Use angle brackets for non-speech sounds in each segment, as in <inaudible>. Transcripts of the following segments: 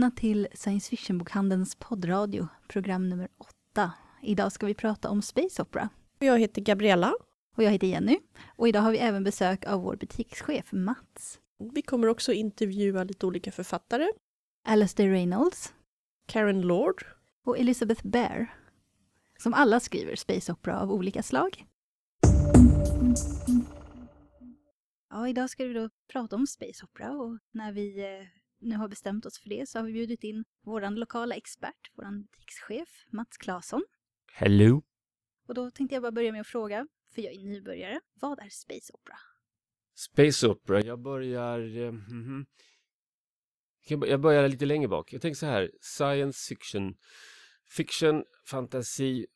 Välkomna till Science Fiction-bokhandelns poddradio, program nummer åtta. Idag ska vi prata om Space Opera. Jag heter Gabriella. Och jag heter Jenny. Och idag har vi även besök av vår butikschef Mats. Vi kommer också intervjua lite olika författare. Alastair Reynolds. Karen Lord. Och Elizabeth Bear. Som alla skriver Space Opera av olika slag. Ja, idag ska vi då prata om Space Opera och när vi eh, nu har bestämt oss för det så har vi bjudit in vår lokala expert, vår butikschef Mats Claesson. Hello! Och då tänkte jag bara börja med att fråga, för jag är nybörjare, vad är Space Opera? Space Opera, jag börjar... Mm -hmm. Jag börjar lite längre bak. Jag tänker så här, science fiction. Fiction, fantasi,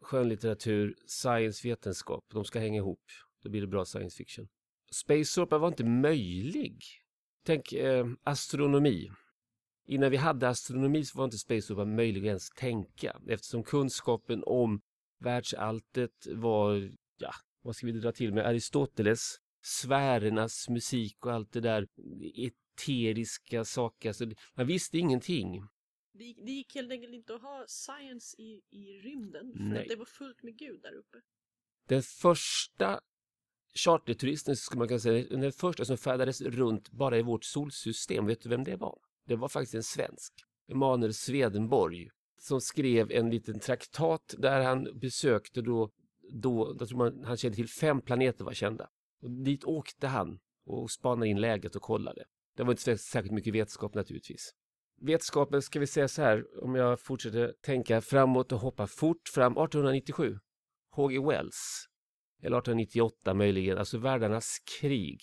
skönlitteratur, science, vetenskap. De ska hänga ihop. Då blir det bra science fiction. Space Opera var inte möjlig. Tänk eh, astronomi. Innan vi hade astronomi så var inte Space Opera möjlig att ens tänka eftersom kunskapen om världsalltet var, ja, vad ska vi dra till med, Aristoteles, sfärernas musik och allt det där eteriska saker. Alltså, man visste ingenting. Det, det gick helt enkelt inte att ha science i, i rymden för Nej. att det var fullt med Gud där uppe. Den första charterturisten skulle man kunna säga, den första som färdades runt bara i vårt solsystem, vet du vem det var? Det var faktiskt en svensk, Emanuel Swedenborg, som skrev en liten traktat där han besökte då, då jag tror man, han kände till fem planeter var kända. Och dit åkte han och spanade in läget och kollade. Det var inte särskilt mycket vetenskap naturligtvis. Vetenskapen ska vi säga så här, om jag fortsätter tänka framåt och hoppa fort fram, 1897. H.G. Wells, eller 1898 möjligen, alltså världarnas krig.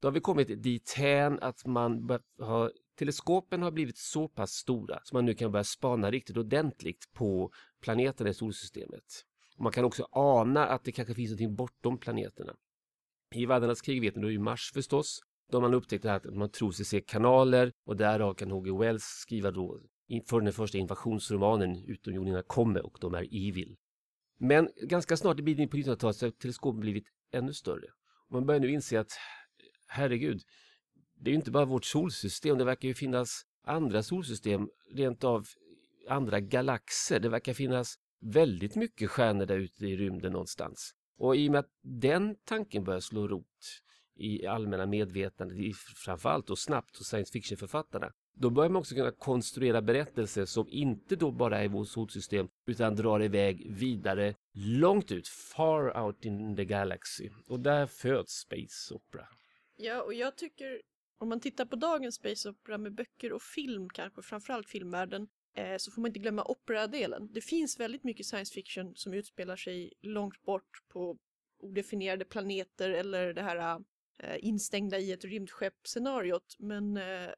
Då har vi kommit dithän att man har, teleskopen har blivit så pass stora så man nu kan börja spana riktigt ordentligt på planeterna i solsystemet. Och man kan också ana att det kanske finns någonting bortom planeterna. I världarnas krig vet ni, då är ju Mars förstås. Då har man upptäckt att man tror sig se kanaler och därav kan H.G. Wells skriva då för den första invasionsromanen Utomjordingarna kommer och de är evil. Men ganska snart i biten på 1900-talet så har teleskopen blivit ännu större. Man börjar nu inse att herregud, det är ju inte bara vårt solsystem, det verkar ju finnas andra solsystem, rent av andra galaxer. Det verkar finnas väldigt mycket stjärnor där ute i rymden någonstans. Och i och med att den tanken börjar slå rot i allmänna medvetandet, framförallt och snabbt hos science fiction-författarna, då börjar man också kunna konstruera berättelser som inte då bara är vårt solsystem utan drar iväg vidare långt ut, far out in the galaxy. Och där föds Space Opera. Ja, och jag tycker om man tittar på dagens Space Opera med böcker och film, kanske framförallt filmvärlden, eh, så får man inte glömma operadelen. Det finns väldigt mycket science fiction som utspelar sig långt bort på odefinierade planeter eller det här eh, instängda i ett rymdskepp-scenariot. Men eh,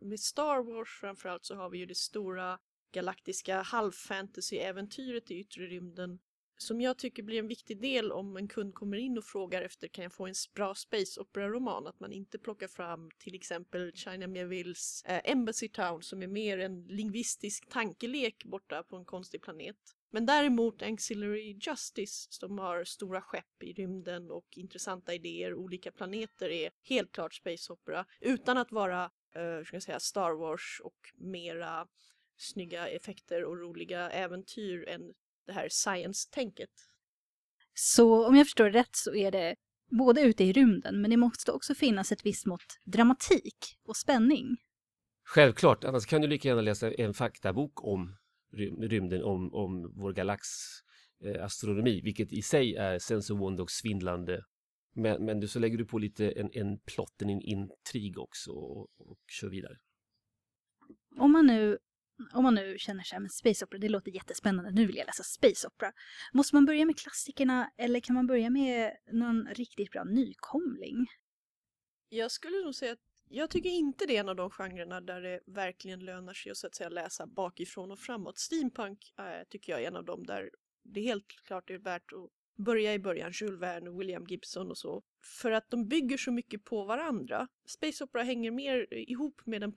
med Star Wars framförallt så har vi ju det stora galaktiska halvfantasy-äventyret i yttre rymden som jag tycker blir en viktig del om en kund kommer in och frågar efter kan jag få en bra space opera-roman? Att man inte plockar fram till exempel China Miévilles eh, Embassy Town som är mer en lingvistisk tankelek borta på en konstig planet. Men däremot Ancillary Justice som har stora skepp i rymden och intressanta idéer, olika planeter är helt klart space opera utan att vara eh, ska jag säga, Star Wars och mera snygga effekter och roliga äventyr än det här science-tänket. Så om jag förstår rätt så är det både ute i rymden, men det måste också finnas ett visst mått dramatik och spänning. Självklart, annars kan du lika gärna läsa en faktabok om rymden, om, om vår galax eh, astronomi, vilket i sig är wonder och svindlande. Men, men så lägger du på lite en, en plott, en intrig också och, och kör vidare. Om man nu om man nu känner sig men Space Opera, det låter jättespännande, nu vill jag läsa Space Opera. Måste man börja med klassikerna eller kan man börja med någon riktigt bra nykomling? Jag skulle nog säga att jag tycker inte det är en av de genrerna där det verkligen lönar sig att, så att säga, läsa bakifrån och framåt. Steampunk äh, tycker jag är en av dem där det helt klart är värt att börja i början, Jules Verne och William Gibson och så. För att de bygger så mycket på varandra. Space Opera hänger mer ihop med den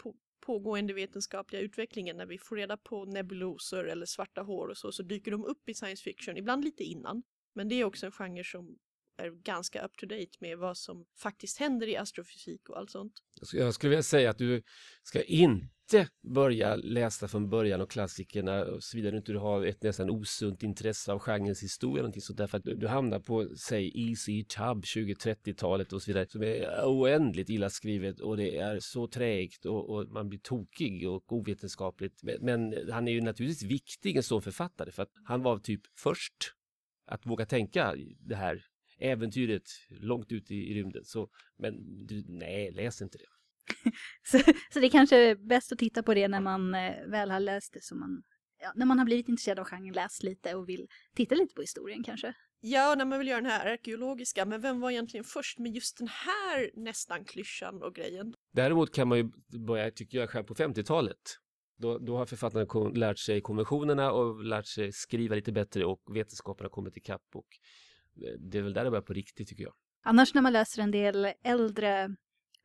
pågående vetenskapliga utvecklingen när vi får reda på nebulosor eller svarta hår och så, så dyker de upp i science fiction, ibland lite innan. Men det är också en genre som är ganska up to date med vad som faktiskt händer i astrofysik och allt sånt. Jag skulle vilja säga att du ska inte börja läsa från början och klassikerna såvida du inte har ett nästan osunt intresse av genrens historia eller någonting sånt därför att du hamnar på, säg, EC Tubb 20-30-talet och så vidare som är oändligt illa skrivet och det är så trägt och, och man blir tokig och ovetenskapligt. Men, men han är ju naturligtvis viktig en sån författare för att han var typ först att våga tänka det här äventyret långt ute i, i rymden. Så, men du, nej, läs inte det. <laughs> så, så det kanske är bäst att titta på det när man eh, väl har läst det, som man, ja, när man har blivit intresserad av genren, läst lite och vill titta lite på historien kanske. Ja, när man vill göra den här arkeologiska, men vem var egentligen först med just den här nästan klyschan och grejen? Däremot kan man ju börja, tycker jag, själv på 50-talet. Då, då har författarna lärt sig konventionerna och lärt sig skriva lite bättre och vetenskapen har kommit ikapp och det är väl där det börjar på riktigt tycker jag. Annars när man läser en del äldre,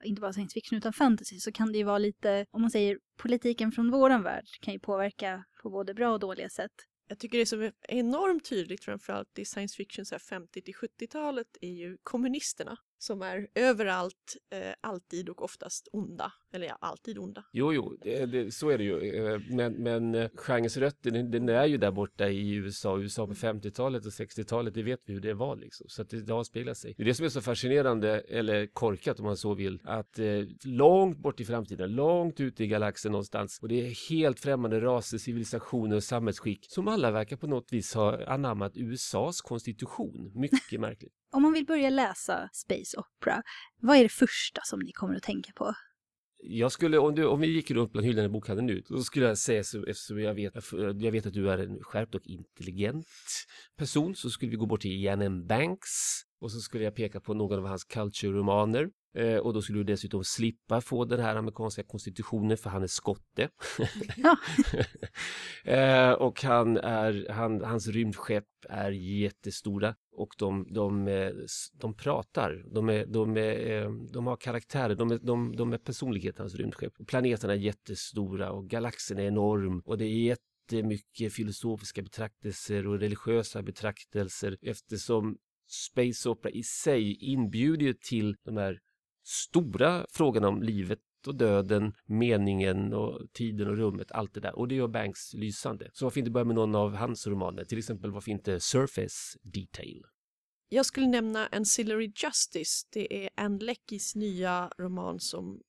inte bara science fiction utan fantasy, så kan det ju vara lite, om man säger politiken från våran värld kan ju påverka på både bra och dåliga sätt. Jag tycker det som är enormt tydligt framförallt i science fiction 50 till 70-talet är ju kommunisterna som är överallt, eh, alltid och oftast onda. Eller ja, alltid onda. Jo, jo, det, det, så är det ju. Eh, men, men eh, genrens rötter, den, den, är ju där borta i USA. USA på 50-talet och 60-talet, det vet vi hur det var liksom. Så att det, det avspeglar sig. Det är det som är så fascinerande, eller korkat om man så vill, att eh, långt bort i framtiden, långt ute i galaxen någonstans, och det är helt främmande raser, civilisationer och samhällsskick som alla verkar på något vis ha anammat USAs konstitution. Mycket <laughs> märkligt. Om man vill börja läsa Space Opera, vad är det första som ni kommer att tänka på? Jag skulle, om, du, om vi gick runt bland hyllorna i bokhandeln nu, då skulle jag säga, så, eftersom jag vet, jag vet att du är en skärpt och intelligent person, så skulle vi gå bort till Jan Banks och så skulle jag peka på någon av hans culture-romaner. Eh, och då skulle du dessutom slippa få den här amerikanska konstitutionen för han är skotte. Ja. <laughs> eh, och han är, han, hans rymdskepp är jättestora och de, de, eh, de pratar, de, är, de, är, eh, de har karaktärer, de är, de, de är personlighet, hans rymdskepp. Planeterna är jättestora och galaxen är enorm och det är jättemycket filosofiska betraktelser och religiösa betraktelser eftersom Space Opera i sig inbjuder till de här stora frågorna om livet och döden, meningen och tiden och rummet, allt det där. Och det gör Banks lysande. Så varför inte börja med någon av hans romaner? Till exempel varför inte Surface Detail? Jag skulle nämna Ancillary Justice. Det är Anne Leckys nya roman som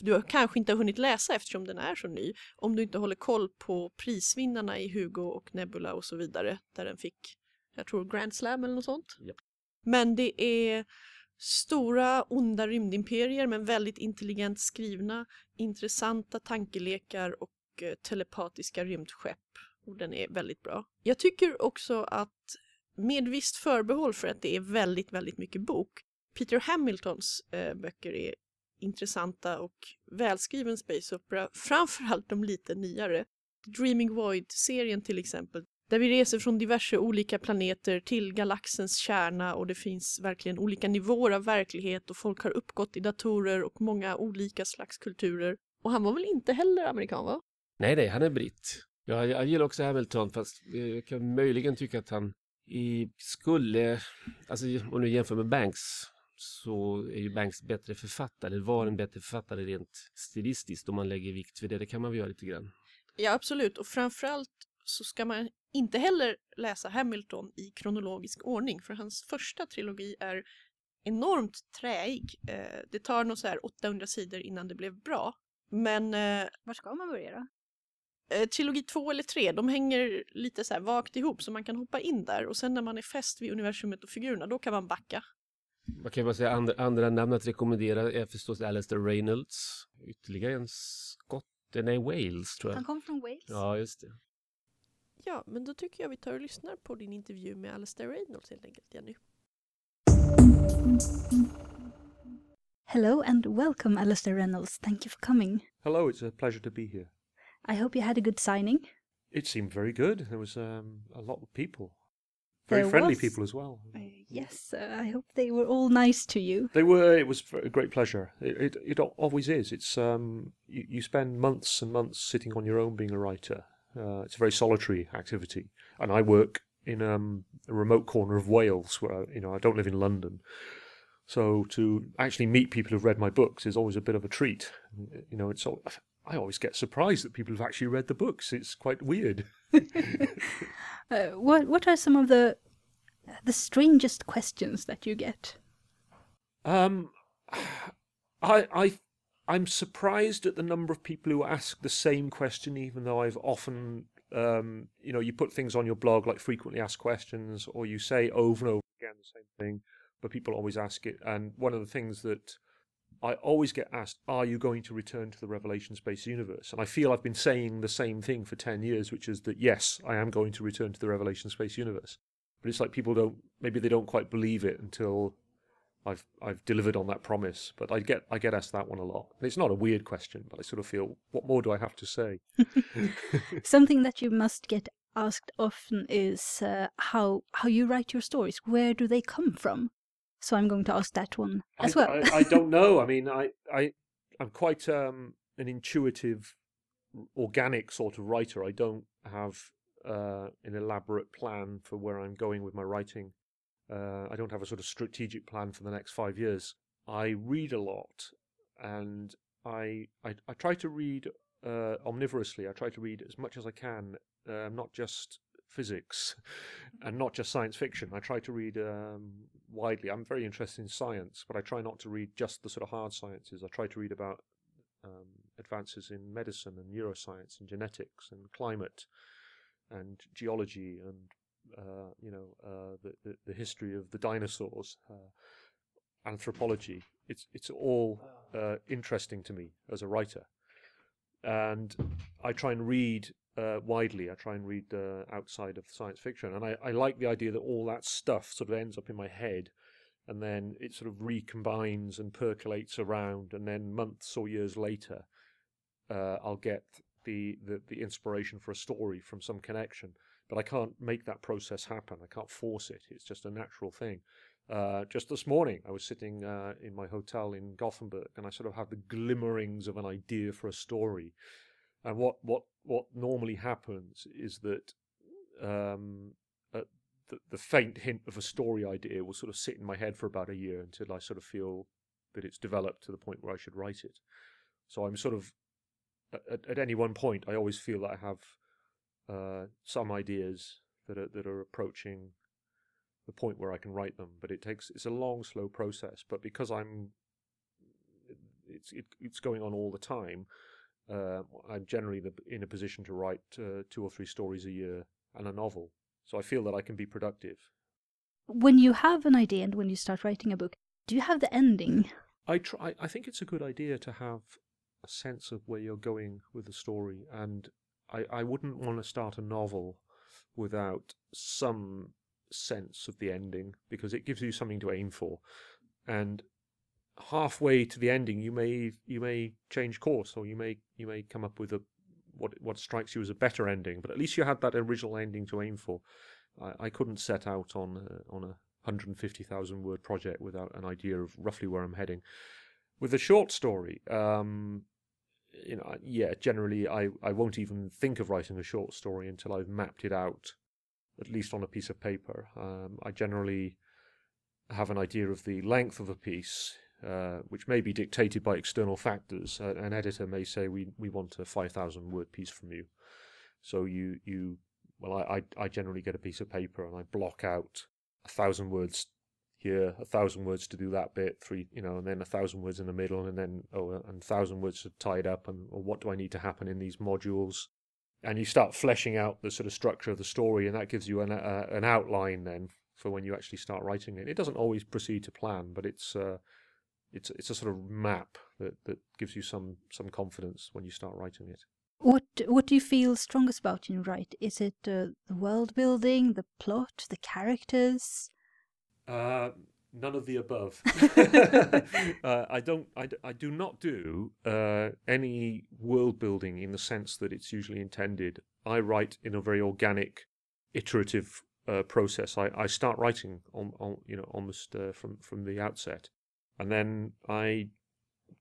du kanske inte har hunnit läsa eftersom den är så ny. Om du inte håller koll på prisvinnarna i Hugo och Nebula och så vidare. Där den fick, jag tror Grand Slam eller något sånt. Yep. Men det är Stora onda rymdimperier men väldigt intelligent skrivna, intressanta tankelekar och eh, telepatiska rymdskepp. Och den är väldigt bra. Jag tycker också att med visst förbehåll för att det är väldigt, väldigt mycket bok. Peter Hamiltons eh, böcker är intressanta och välskriven space opera, framförallt de lite nyare. Dreaming Void-serien till exempel, där vi reser från diverse olika planeter till galaxens kärna och det finns verkligen olika nivåer av verklighet och folk har uppgått i datorer och många olika slags kulturer. Och han var väl inte heller amerikan va? Nej, nej, han är britt. Ja, jag gillar också Hamilton fast jag kan möjligen tycka att han i, skulle, alltså om du jämför med Banks så är ju Banks bättre författare, eller var en bättre författare rent stilistiskt om man lägger vikt vid det. Det kan man väl göra lite grann. Ja, absolut. Och framförallt så ska man inte heller läsa Hamilton i kronologisk ordning för hans första trilogi är enormt träig. Eh, det tar nog så här 800 sidor innan det blev bra. Men... Eh, Var ska man börja då? Eh, trilogi två eller tre, de hänger lite så här vagt ihop så man kan hoppa in där och sen när man är fäst vid universumet och figurerna då kan man backa. Man kan bara säga andra, andra namn att rekommendera är förstås Alastair Reynolds. Ytterligare en skott, nej Wales tror jag. Han kom från Wales. Ja, just det. Ja, men då tycker jag vi tar och lyssnar på din intervju med Alastair Reynolds helt enkelt, Jenny. Hello and welcome, Alastair Reynolds. Thank you for coming. Hello, it's a pleasure to be here. I hope you had a good signing. It seemed very good. There was um, a lot of people. Very There friendly was. people as well. Uh, yes, uh, I hope they were all nice to you. They were. It was a great pleasure. It, it, it always is. It's um, you, you spend months and months sitting on your own being a writer. Uh, it's a very solitary activity, and I work in um, a remote corner of Wales, where you know I don't live in London. So to actually meet people who've read my books is always a bit of a treat. You know, it's all, I always get surprised that people have actually read the books. It's quite weird. <laughs> <laughs> uh, what what are some of the the strangest questions that you get? Um, <sighs> I I I'm surprised at the number of people who ask the same question, even though I've often um, you know, you put things on your blog like frequently asked questions, or you say over and over again the same thing, but people always ask it. And one of the things that I always get asked, are you going to return to the Revelation Space Universe? And I feel I've been saying the same thing for 10 years, which is that yes, I am going to return to the Revelation Space Universe. But it's like people don't, maybe they don't quite believe it until I've I've delivered on that promise. But I get I get asked that one a lot. And it's not a weird question, but I sort of feel, what more do I have to say? <laughs> Something that you must get asked often is uh, how how you write your stories. Where do they come from? So I'm going to ask that one as I, well. I, I don't know. I mean, I I I'm quite um, an intuitive, organic sort of writer. I don't have uh, an elaborate plan for where I'm going with my writing. Uh, I don't have a sort of strategic plan for the next five years. I read a lot, and I I, I try to read uh, omnivorously. I try to read as much as I can, uh, not just physics <laughs> and not just science fiction. I try to read um, widely. I'm very interested in science, but I try not to read just the sort of hard sciences. I try to read about um, advances in medicine and neuroscience and genetics and climate and geology and uh, you know uh, the, the, the history of the dinosaurs, uh, anthropology. It's it's all uh, interesting to me as a writer, and I try and read uh, widely. I try and read uh, outside of science fiction, and I, I like the idea that all that stuff sort of ends up in my head, and then it sort of recombines and percolates around, and then months or years later, uh, I'll get the, the the inspiration for a story from some connection. But I can't make that process happen. I can't force it. It's just a natural thing. Uh, just this morning, I was sitting uh, in my hotel in Gothenburg, and I sort of had the glimmerings of an idea for a story. And what what what normally happens is that um, uh, the, the faint hint of a story idea will sort of sit in my head for about a year until I sort of feel that it's developed to the point where I should write it. So I'm sort of at, at any one point, I always feel that I have uh, some ideas that are that are approaching the point where I can write them. But it takes it's a long, slow process. But because I'm it's it, it's going on all the time. Uh, I'm generally the, in a position to write uh, two or three stories a year and a novel, so I feel that I can be productive. When you have an idea and when you start writing a book, do you have the ending? I try. I think it's a good idea to have a sense of where you're going with the story, and I, I wouldn't want to start a novel without some sense of the ending because it gives you something to aim for, and halfway to the ending you may you may change course or you may you may come up with a what what strikes you as a better ending but at least you had that original ending to aim for. I, I couldn't set out on a, on a 150,000 word project without an idea of roughly where i'm heading. With a short story um you know yeah generally i i won't even think of writing a short story until i've mapped it out at least on a piece of paper um, i generally have an idea of the length of a piece uh, which may be dictated by external factors. Uh, an editor may say, "We we want a five thousand word piece from you," so you you well, I, I I generally get a piece of paper and I block out a thousand words here, a thousand words to do that bit, three, you know, and then a thousand words in the middle, and then oh, and a thousand words to tie it up, and or what do I need to happen in these modules? And you start fleshing out the sort of structure of the story, and that gives you an uh, an outline then for when you actually start writing it. It doesn't always proceed to plan, but it's uh, it's it's a sort of map that, that gives you some some confidence when you start writing it. What what do you feel strongest about in write? Is it uh, the world building, the plot, the characters? Uh, none of the above. <laughs> <laughs> uh, I don't. I, I do not do uh, any world building in the sense that it's usually intended. I write in a very organic, iterative uh, process. I, I start writing on, on you know almost uh, from from the outset and then I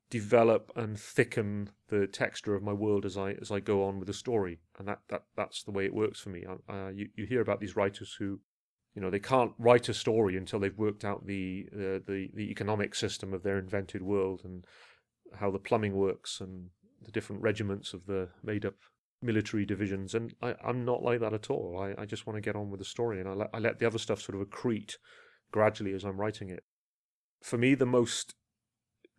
develop and thicken the texture of my world as I as I go on with the story, and that, that that's the way it works for me. Uh, you you hear about these writers who, you know, they can't write a story until they've worked out the uh, the the economic system of their invented world and how the plumbing works and the different regiments of the made up military divisions. And I, I'm not like that at all. I, I just want to get on with the story, and I let I let the other stuff sort of accrete gradually as I'm writing it. For me, the most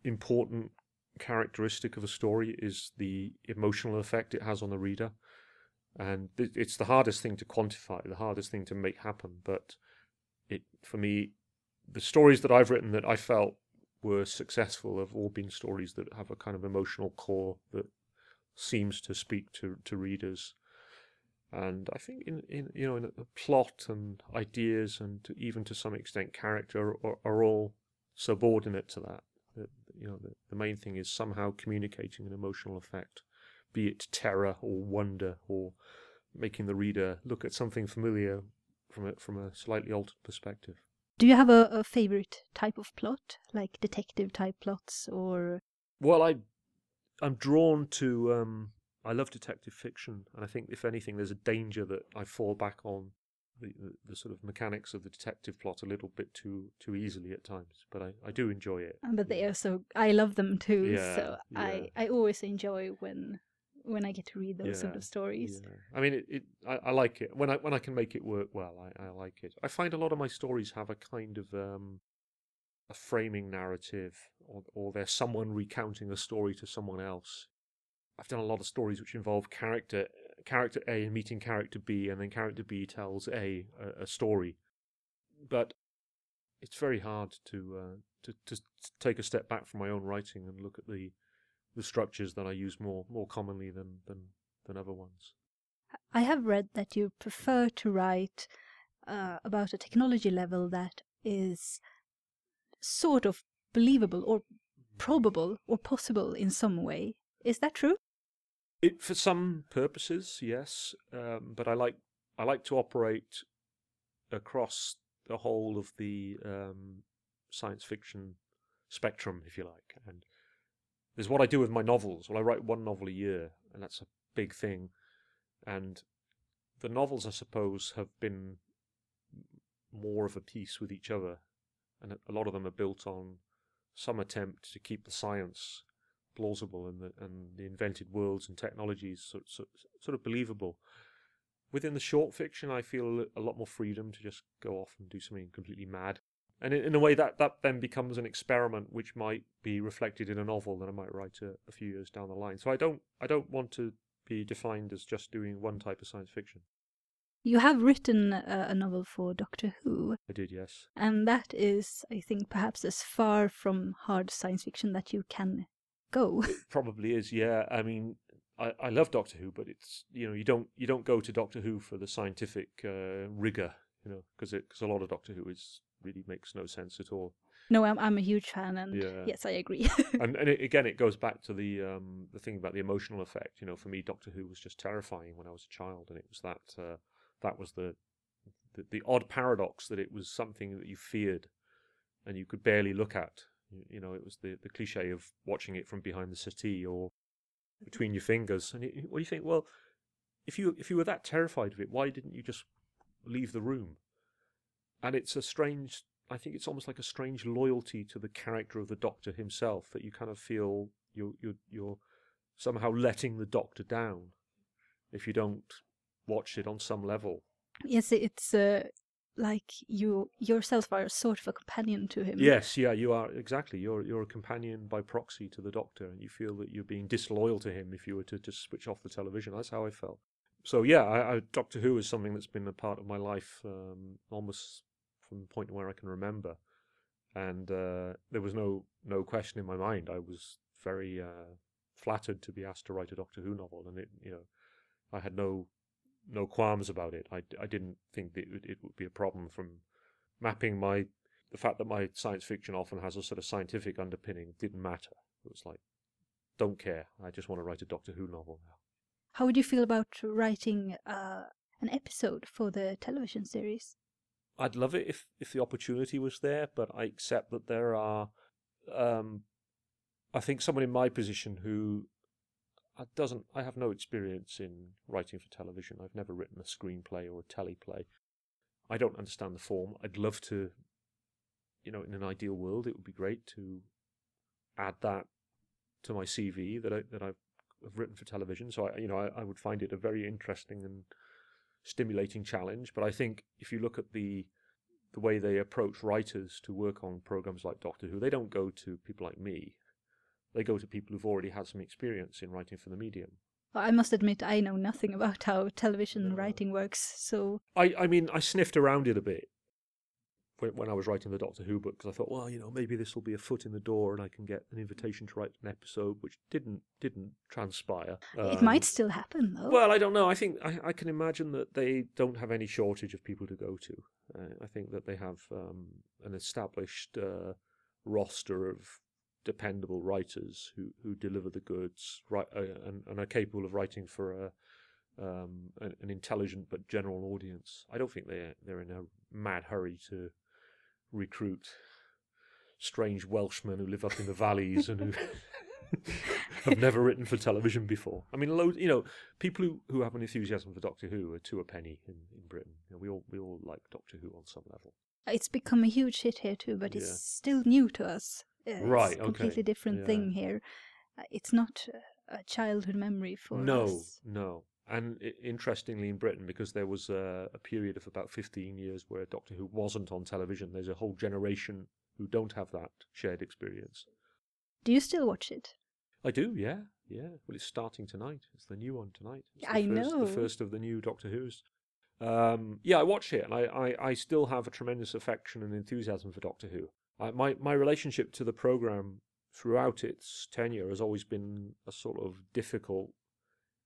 important characteristic of a story is the emotional effect it has on the reader. And it's the hardest thing to quantify, the hardest thing to make happen. But it, for me, the stories that I've written that I felt were successful have all been stories that have a kind of emotional core that seems to speak to, to readers. And I think in, in you know in a plot and ideas and to, even to some extent character are, are all subordinate to that. The, you know the, the main thing is somehow communicating an emotional effect, be it terror or wonder or making the reader look at something familiar from a, from a slightly altered perspective. Do you have a, a favorite type of plot, like detective type plots, or? Well, I I'm drawn to um, I love detective fiction, and I think if anything, there's a danger that I fall back on the, the, the, sort of mechanics of the detective plot a little bit too too easily at times. But I, I do enjoy it. But they are so I love them too. Yeah, so yeah. I I always enjoy when when I get to read those yeah, sort of stories. Yeah. I mean, it, it I, I, like it when I when I can make it work well. I, I like it. I find a lot of my stories have a kind of um, a framing narrative, or or there's someone recounting a story to someone else. I've done a lot of stories which involve character character A meeting character B, and then character B tells A a, a story. But it's very hard to, uh, to to take a step back from my own writing and look at the the structures that I use more more commonly than than than other ones. I have read that you prefer to write uh, about a technology level that is sort of believable or probable or possible in some way. Is that true? It for some purposes, yes, um, but I like I like to operate across the whole of the um, science fiction spectrum, if you like, and there's what I do with my novels. Well, I write one novel a year, and that's a big thing. And the novels, I suppose, have been more of a piece with each other, and a lot of them are built on some attempt to keep the science plausible and the and the invented worlds and technologies sort, sort, sort of believable. Within the short fiction, I feel a lot more freedom to just go off and do something completely mad and in, in, a way that that then becomes an experiment which might be reflected in a novel that I might write a, a few years down the line. So I don't I don't want to be defined as just doing one type of science fiction. You have written a, a novel for Doctor Who. I did, yes. And that is, I think, perhaps as far from hard science fiction that you can go. <laughs> It probably is, yeah. I mean, I, I love Doctor Who, but it's you know you don't you don't go to Doctor Who for the scientific uh, rigor, you know, because because a lot of Doctor Who is really makes no sense at all. No, I'm I'm a huge fan, and yeah. yes, I agree. <laughs> and and it, again, it goes back to the um the thing about the emotional effect. You know, for me, Doctor Who was just terrifying when I was a child, and it was that uh, that was the, the the odd paradox that it was something that you feared, and you could barely look at. You, you know, it was the the cliche of watching it from behind the settee or between your fingers, and it, what do you think? Well, if you if you were that terrified of it, why didn't you just leave the room? And it's a strange I think it's almost like a strange loyalty to the character of the Doctor himself that you kind of feel you're you're, you're somehow letting the Doctor down if you don't watch it on some level. Yes, it's uh, like you yourself are sort of a companion to him. Yes, yeah, you are exactly. You're you're a companion by proxy to the Doctor, and you feel that you're being disloyal to him if you were to just switch off the television. That's how I felt. So yeah, I, I, Doctor Who is something that's been a part of my life um, almost from the point where I can remember, and uh, there was no no question in my mind. I was very uh, flattered to be asked to write a Doctor Who novel, and it you know I had no no qualms about it. I, I didn't think that it would, it would be a problem from mapping my the fact that my science fiction often has a sort of scientific underpinning didn't matter. It was like don't care. I just want to write a Doctor Who novel now. How would you feel about writing uh, an episode for the television series? I'd love it if if the opportunity was there, but I accept that there are um, I think someone in my position who uh, doesn't, I have no experience in writing for television. I've never written a screenplay or a teleplay. I don't understand the form. I'd love to, you know, in an ideal world, it would be great to add that to my CV that I that I've, I've written for television. So I, you know, I, I would find it a very interesting and stimulating challenge. But I think if you look at the the way they approach writers to work on programs like Doctor Who, they don't go to people like me. They go to people who've already had some experience in writing for the medium. Well, I must admit, I know nothing about how television No. writing works. So I, I mean, I sniffed around it a bit when, I was writing the Doctor Who book because I thought, well, you know, maybe this will be a foot in the door and I can get an invitation to write an episode, which didn't didn't transpire. it Um, might still happen, though. Well, I don't know. I think I, I can imagine that they don't have any shortage of people to go to. Uh, I think that they have um, an established uh, roster of dependable writers who, who deliver the goods, right, uh, and, and are capable of writing for a um, an, an intelligent but general audience. I don't think they're they're in a mad hurry to recruit strange Welshmen who live up in the valleys and who <laughs> have never written for television before. I mean, load, you know, people who, who have an enthusiasm for Doctor Who are two a penny in, in Britain. You know, we all we all like Doctor Who on some level. It's become a huge hit here too, but Yeah. it's still new to us. Uh, Right, It's a okay, completely different yeah. thing here. Uh, It's not a childhood memory for no, us. no. And interestingly, in Britain, because there was a, a period of about 15 years where Doctor Who wasn't on television, there's a whole generation who don't have that shared experience. Do you still watch it? I do, yeah, yeah. Well, it's starting tonight. It's the new one tonight. It's the I first, know. The first of the new Doctor Who's. Um, yeah, I watch it, and I, I, I still have a tremendous affection and enthusiasm for Doctor Who. I, my, my relationship to the program throughout its tenure has always been a sort of difficult,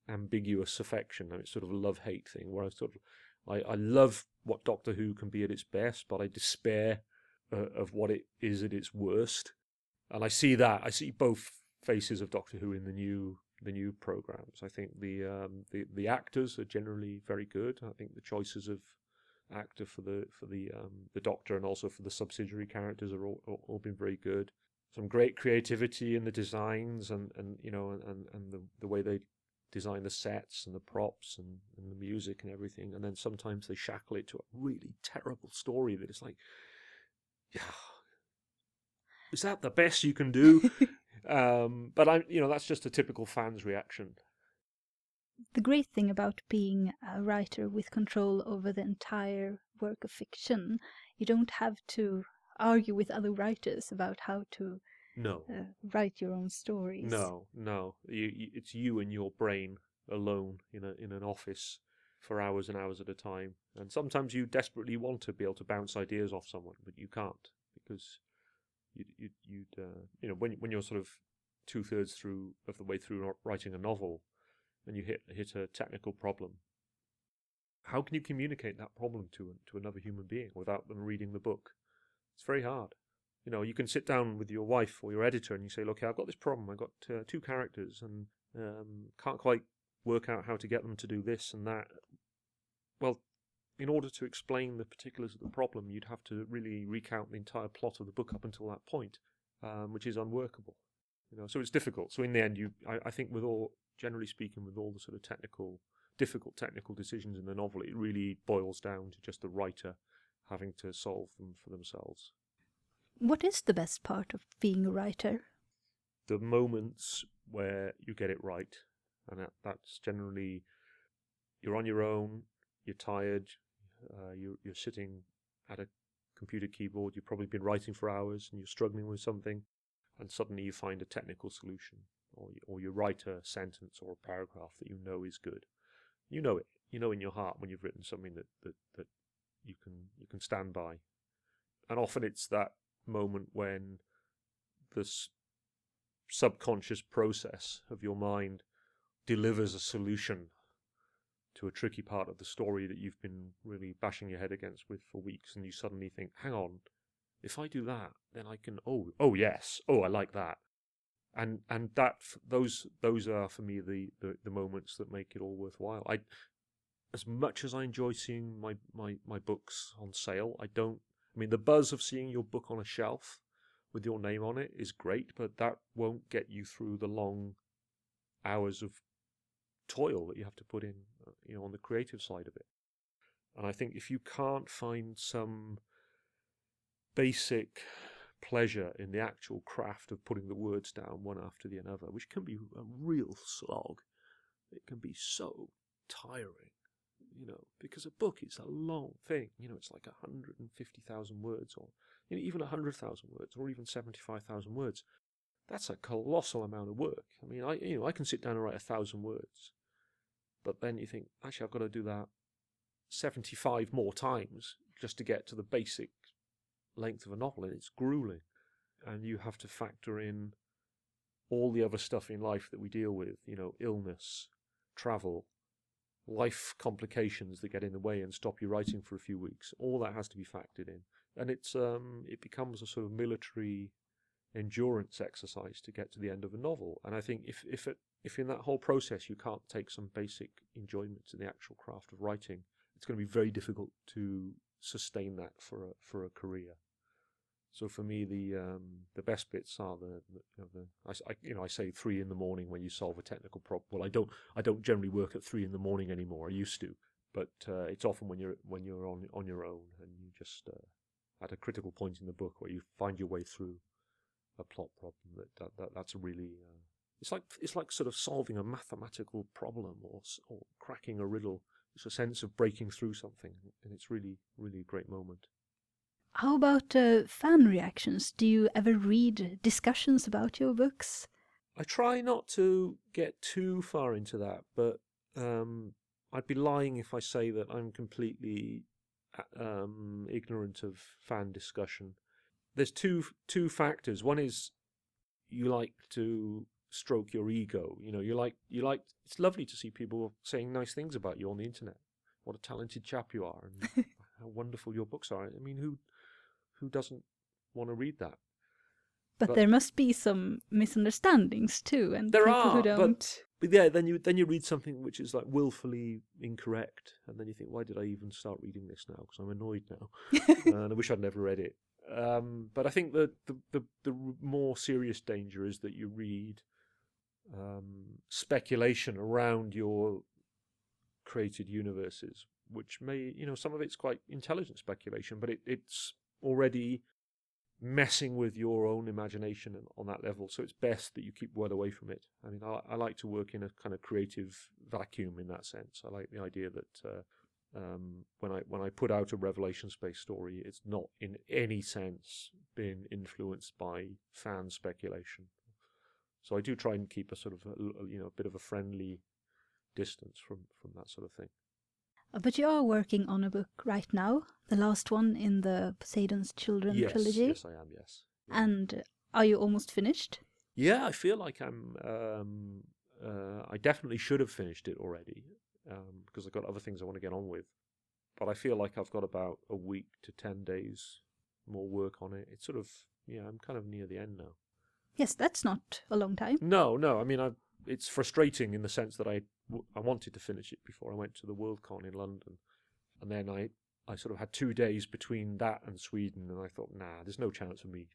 ambiguous affection. Mean, it's sort of a love hate thing where I sort of I, I love what Doctor Who can be at its best, but I despair uh, of what it is at its worst. And I see that I see both faces of Doctor Who in the new the new programs. I think the um, the the actors are generally very good. I think the choices of actor for the for the um, the Doctor and also for the subsidiary characters are all, all, all been very good. Some great creativity in the designs and, and you know and, and the the way they design the sets and the props and, and the music and everything. And then sometimes they shackle it to a really terrible story that it's like, yeah, is that the best you can do? <laughs> um, but I'm, you know, that's just a typical fan's reaction. The great thing about being a writer with control over the entire work of fiction, you don't have to argue with other writers about how to No, uh, write your own stories. no, no. You, you, it's you and your brain alone in a in an office for hours and hours at a time. And sometimes you desperately want to be able to bounce ideas off someone, but you can't because you you you'd uh, you know when when you're sort of two thirds through of the way through writing a novel, and you hit hit a technical problem. How can you communicate that problem to to another human being without them reading the book? It's very hard. You know, you can sit down with your wife or your editor and you say, "Look, I've got this problem. I've got uh, two characters and um, can't quite work out how to get them to do this and that." Well, in order to explain the particulars of the problem, you'd have to really recount the entire plot of the book up until that point, um, which is unworkable. You know, so it's difficult. So in the end, you, I, I think, with all, generally speaking, with all the sort of technical, difficult technical decisions in the novel, it really boils down to just the writer having to solve them for themselves. What is the best part of being a writer? the moments where you get it right, and that, that's generally you're on your own, you're tired, uh, you, you're sitting at a computer keyboard, you've probably been writing for hours, and you're struggling with something, and suddenly you find a technical solution, or you, or you write a sentence or a paragraph that you know is good. You know it. You know in your heart when you've written something that, that, that you can you can stand by, and often it's that moment when the s- subconscious process of your mind delivers a solution to a tricky part of the story that you've been really bashing your head against with for weeks and you suddenly think hang on if i do that then i can oh oh yes oh i like that. And and that those those are for me the the, the moments that make it all worthwhile. I as much as i enjoy seeing my my my books on sale i don't i mean the buzz of seeing your book on a shelf with your name on it is great, but that won't get you through the long hours of toil that you have to put in, uh, you know, on the creative side of it. And I think if you can't find some basic pleasure in the actual craft of putting the words down one after the other, which can be a real slog, it can be so tiring, you know, because a book is a long thing. You know, it's like 150,000 words or you know, even 100,000 words or even 75,000 words. That's a colossal amount of work. I mean, I you know I can sit down and write a thousand words, but then you think actually I've got to do that 75 more times just to get to the basic length of a novel, and it's grueling. And you have to factor in all the other stuff in life that we deal with, you know, illness, travel, life complications that get in the way and stop you writing for a few weeks. All that has to be factored in, and it's um, it becomes a sort of military endurance exercise to get to the end of a novel. And I think if if it, if in that whole process you can't take some basic enjoyment in the actual craft of writing, it's going to be very difficult to sustain that for a for a career. So for me, the um, the best bits are the, the, you know, the I, I, you know I say three in the morning when you solve a technical problem. Well, I don't I don't generally work at three in the morning anymore. I used to, but uh, it's often when you're when you're on on your own and you just uh, at a critical point in the book where you find your way through a plot problem. That, that, that that's really uh, it's like it's like sort of solving a mathematical problem or or cracking a riddle. It's a sense of breaking through something, and it's really really a great moment. How about uh, fan reactions? Do you ever read discussions about your books? I try not to get too far into that, but um, I'd be lying if I say that I'm completely uh, um, ignorant of fan discussion. There's two two factors. One is you like to stroke your ego. You know, you like you like. It's lovely to see people saying nice things about you on the internet. What a talented chap you are, and <laughs> how wonderful your books are. I mean, who who doesn't want to read that? But, But- there must be some misunderstandings too, and There people are, who but- don't. But yeah, then you then you read something which is like willfully incorrect, and then you think, why did I even start reading this now? Because I'm annoyed now, <laughs> and I wish I'd never read it. Um, but I think that the, the the more serious danger is that you read um, speculation around your created universes, which may you know some of it's quite intelligent speculation, but it, it's already messing with your own imagination on that level. So it's best that you keep well away from it. I mean, I, I like to work in a kind of creative vacuum in that sense. I like the idea that uh, um, when I when I put out a revelation space story, it's not in any sense been influenced by fan speculation. So I do try and keep a sort of a, you know a bit of a friendly distance from from that sort of thing. Uh, But you are working on a book right now, the last one in the Poseidon's Children yes, trilogy. yes, I am. Yes. Yeah. And are you almost finished? Yeah, I feel like I'm. Um, uh, I definitely should have finished it already um, because I've got other things I want to get on with. But I feel like I've got about a week to ten days more work on it. It's sort of yeah, I'm kind of near the end now. Yes, that's not a long time. No, no, I mean I. It's frustrating in the sense that I w- I wanted to finish it before I went to the Worldcon in London, and then I I sort of had two days between that and Sweden, and I thought, nah, there's no chance of me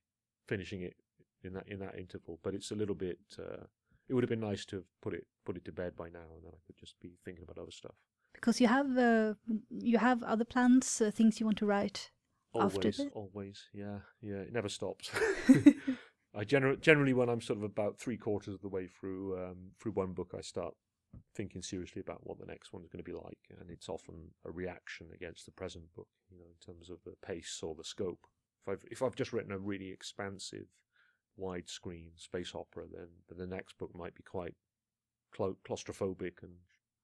finishing it in that in that interval. But it's a little bit. Uh, it would have been nice to have put it put it to bed by now, and then I could just be thinking about other stuff. Because you have uh, you have other plans, uh, things you want to write. After Always, the- always, yeah, yeah. It never stops. <laughs> <laughs> I gener- generally, when I'm sort of about three quarters of the way through um, through one book, I start thinking seriously about what the next one's going to be like, and it's often a reaction against the present book, you know, in terms of the pace or the scope. If I've if I've just written a really expansive, widescreen space opera, then, then the next book might be quite clau- claustrophobic and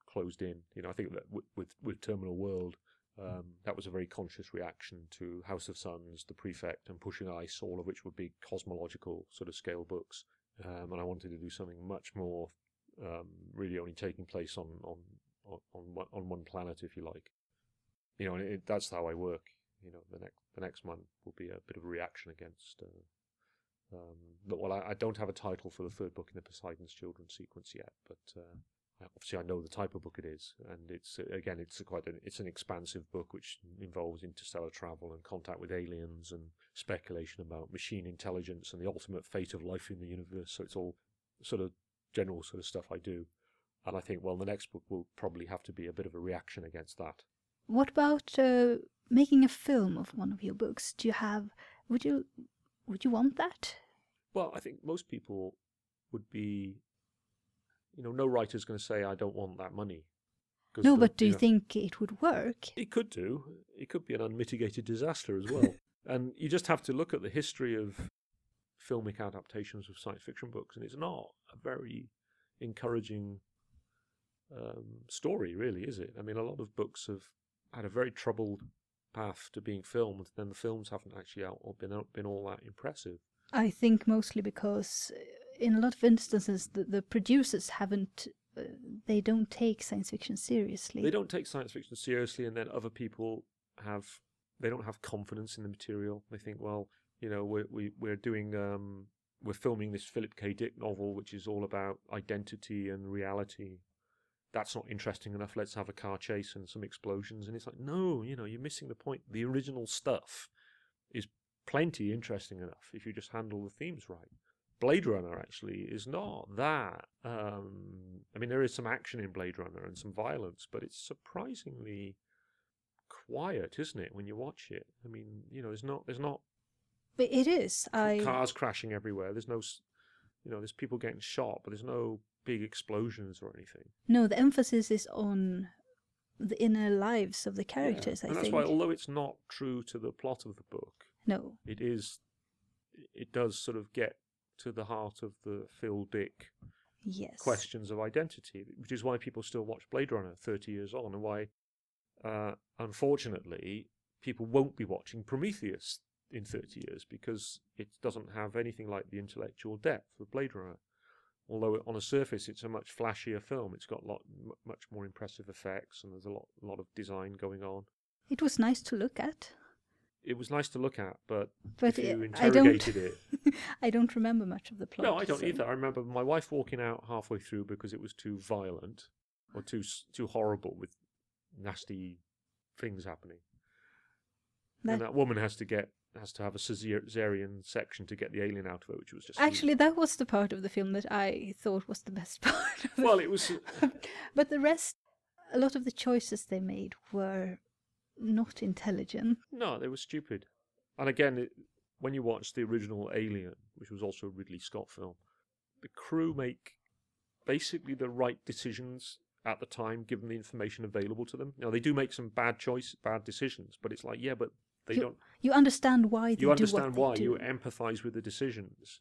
closed in. You know, I think that with with, with Terminal World, um, that was a very conscious reaction to House of Suns, The Prefect, and Pushing Ice, all of which were big cosmological sort of scale books. Um, and I wanted to do something much more, um, really only taking place on on on on one, on one planet, if you like. You know, and it, that's how I work. You know, the next the next month will be a bit of a reaction against. Uh, um, but well, I, I don't have a title for the third book in the Poseidon's Children sequence yet, but uh, obviously I know the type of book it is, and it's again it's quite an, it's an expansive book which involves interstellar travel and contact with aliens and speculation about machine intelligence and the ultimate fate of life in the universe. So it's all sort of general sort of stuff I do. And I think, well, the next book will probably have to be a bit of a reaction against that. What about uh, making a film of one of your books? Do you have? Would you? Would you want that? Well, I think most people would be, you know, no writer's going to say, I don't want that money." No, the- but do you know, think it would work? It could do. It could be an unmitigated disaster as well. <laughs> and you just have to look at the history of filmic adaptations of science fiction books, and it's not a very encouraging um, story, really, is it? I mean, a lot of books have had a very troubled path to being filmed, then the films haven't actually out or been out- been all that impressive. I think mostly because uh, in a lot of instances the, the producers haven't. Uh, they don't take science fiction seriously. They don't take science fiction seriously, and then other people have they don't have confidence in the material. They think, well, you know, we're we, we're doing um, we're filming this Philip K. Dick novel, which is all about identity and reality. That's not interesting enough. Let's have a car chase and some explosions. And it's like, no, you know, you're missing the point. The original stuff is plenty interesting enough if you just handle the themes right. Blade Runner actually is not that. Um, I mean, there is some action in Blade Runner and some violence, but it's surprisingly quiet, isn't it? When you watch it, I mean, you know, there's not there's not But it is. I cars crashing everywhere. There's no, you know, there's people getting shot, but there's no big explosions or anything. no. The emphasis is on the inner lives of the Yeah, characters. I and that's think. why, although it's not true to the plot of the book, no. it is, it does sort of get to the heart of the Phil Dick Yes. questions of identity, which is why people still watch Blade Runner 30 years on, and why, uh, unfortunately, people won't be watching Prometheus in 30 years because it doesn't have anything like the intellectual depth of Blade Runner. Although on a surface it's a much flashier film, it's got lot m- much more impressive effects and there's a lot lot of design going on. It was nice to look at, It was nice to look at, but, but if you uh, I don't. interrogated it, <laughs> I don't remember much of the plot. No, I don't so- either. I remember my wife walking out halfway through because it was too violent or too too horrible with nasty things happening. That- And that woman has to get has to have a cesarean section to get the alien out of it, which was just Actually, that was the part of the film that I thought was the best <laughs> part. Well, it was uh, but the rest, a lot of the choices they made were not intelligent. no, they were stupid. And again, it, when you watch the original Alien, which was also a Ridley Scott film, the crew make basically the right decisions at the time, given the information available to them. Now they do make some bad choice, bad decisions, but it's like, yeah, but they You- don't. You understand why they You understand do why. You empathise with the decisions,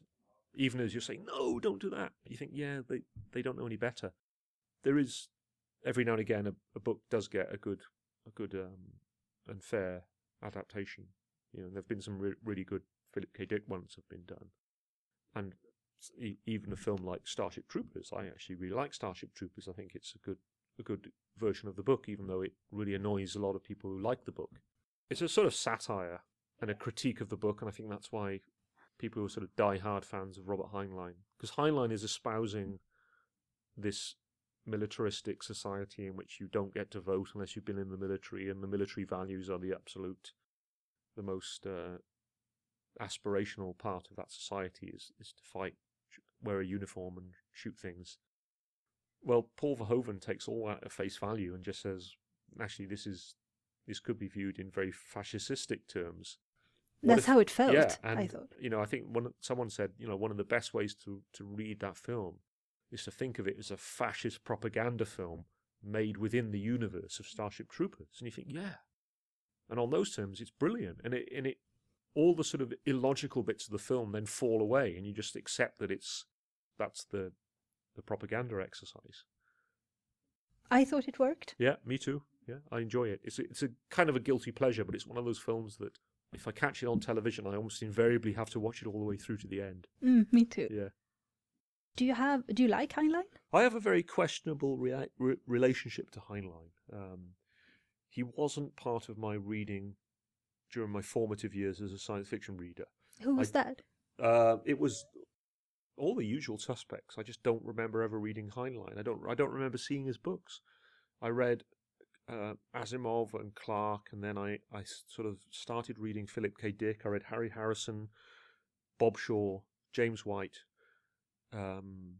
even as you're saying, no, don't do that. You think, yeah, they they don't know any better. There is every now and again a, a book does get a good a good um, and fair adaptation. You know, there've been some re- really good Philip K. Dick ones have been done, and e- even a film like Starship Troopers. I actually really like Starship Troopers. I think it's a good a good version of the book, even though it really annoys a lot of people who like the book. It's a sort of satire and a critique of the book, and I think that's why people who are sort of die-hard fans of Robert Heinlein, because Heinlein is espousing this militaristic society in which you don't get to vote unless you've been in the military, and the military values are the absolute, the most uh, aspirational part of that society is is to fight, wear a uniform, and shoot things. Well, Paul Verhoeven takes all that at face value and just says, actually, this is this could be viewed in very fascistic terms. What That's if- how it felt. yeah, and I thought. you know, I think one someone said, you know, one of the best ways to to read that film is to think of it as a fascist propaganda film made within the universe of Starship Troopers, and you think, yeah, and on those terms, it's brilliant, and it and it all the sort of illogical bits of the film then fall away, and you just accept that it's that's the the propaganda exercise. I thought it worked. Yeah, me too. Yeah, I enjoy it. It's a, it's a kind of a guilty pleasure, but it's one of those films that if I catch it on television, I almost invariably have to watch it all the way through to the end. Mm, me too. Yeah. Do you have? Do you like Heinlein? I have a very questionable rea- re- relationship to Heinlein. Um, he wasn't part of my reading during my formative years as a science fiction reader. Who was I- that? Uh, it was all the usual suspects. I just don't remember ever reading Heinlein. I don't. I don't remember seeing his books. I read uh, Asimov and Clarke, and then I, I sort of started reading Philip K. Dick. I read Harry Harrison, Bob Shaw, James White. Um,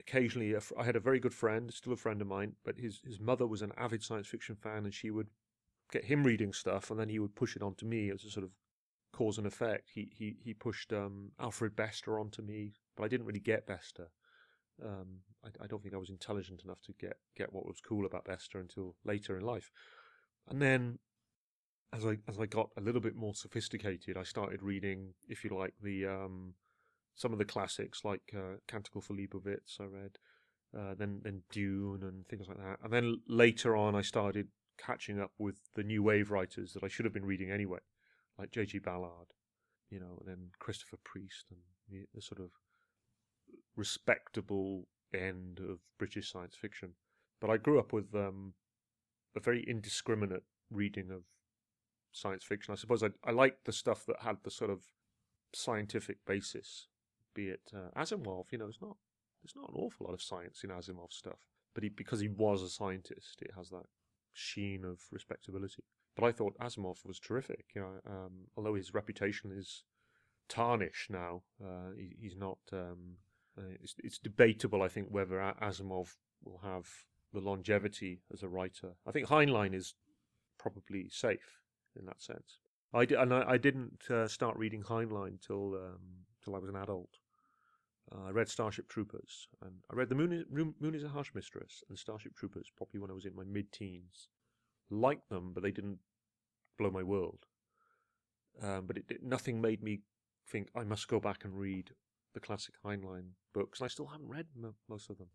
occasionally, fr- I had a very good friend, still a friend of mine, but his, his mother was an avid science fiction fan, and she would get him reading stuff, and then he would push it on to me as a sort of cause and effect. He he he pushed um, Alfred Bester onto me, but I didn't really get Bester. Um, I, I don't think I was intelligent enough to get get what was cool about Bester until later in life. And then, as I as I got a little bit more sophisticated, I started reading, if you like, the um, some of the classics like uh, Canticle for Leibowitz. I read, uh, then then Dune and things like that. And then later on, I started catching up with the new wave writers that I should have been reading anyway, like J.G. Ballard, you know, and then Christopher Priest and the, the sort of respectable end of British science fiction. But I grew up with um, a very indiscriminate reading of science fiction. I suppose I, I liked the stuff that had the sort of scientific basis, be it uh, Asimov. You know, it's not there's not an awful lot of science in Asimov stuff, but he, because he was a scientist, it has that sheen of respectability. But I thought Asimov was terrific. You know, um, although his reputation is tarnished now, uh, he, he's not. Um, uh, it's, it's debatable, I think, whether Asimov will have the longevity as a writer. I think Heinlein is probably safe in that sense. I di- and I, I didn't uh, start reading Heinlein till um, till I was an adult. Uh, I read Starship Troopers, and I read The Moon is, Moon is a Harsh Mistress and Starship Troopers probably when I was in my mid-teens. Liked them, but they didn't blow my world. Um, but it, it, nothing made me think I must go back and read the classic Heinlein books. And I still haven't read mo- most of them.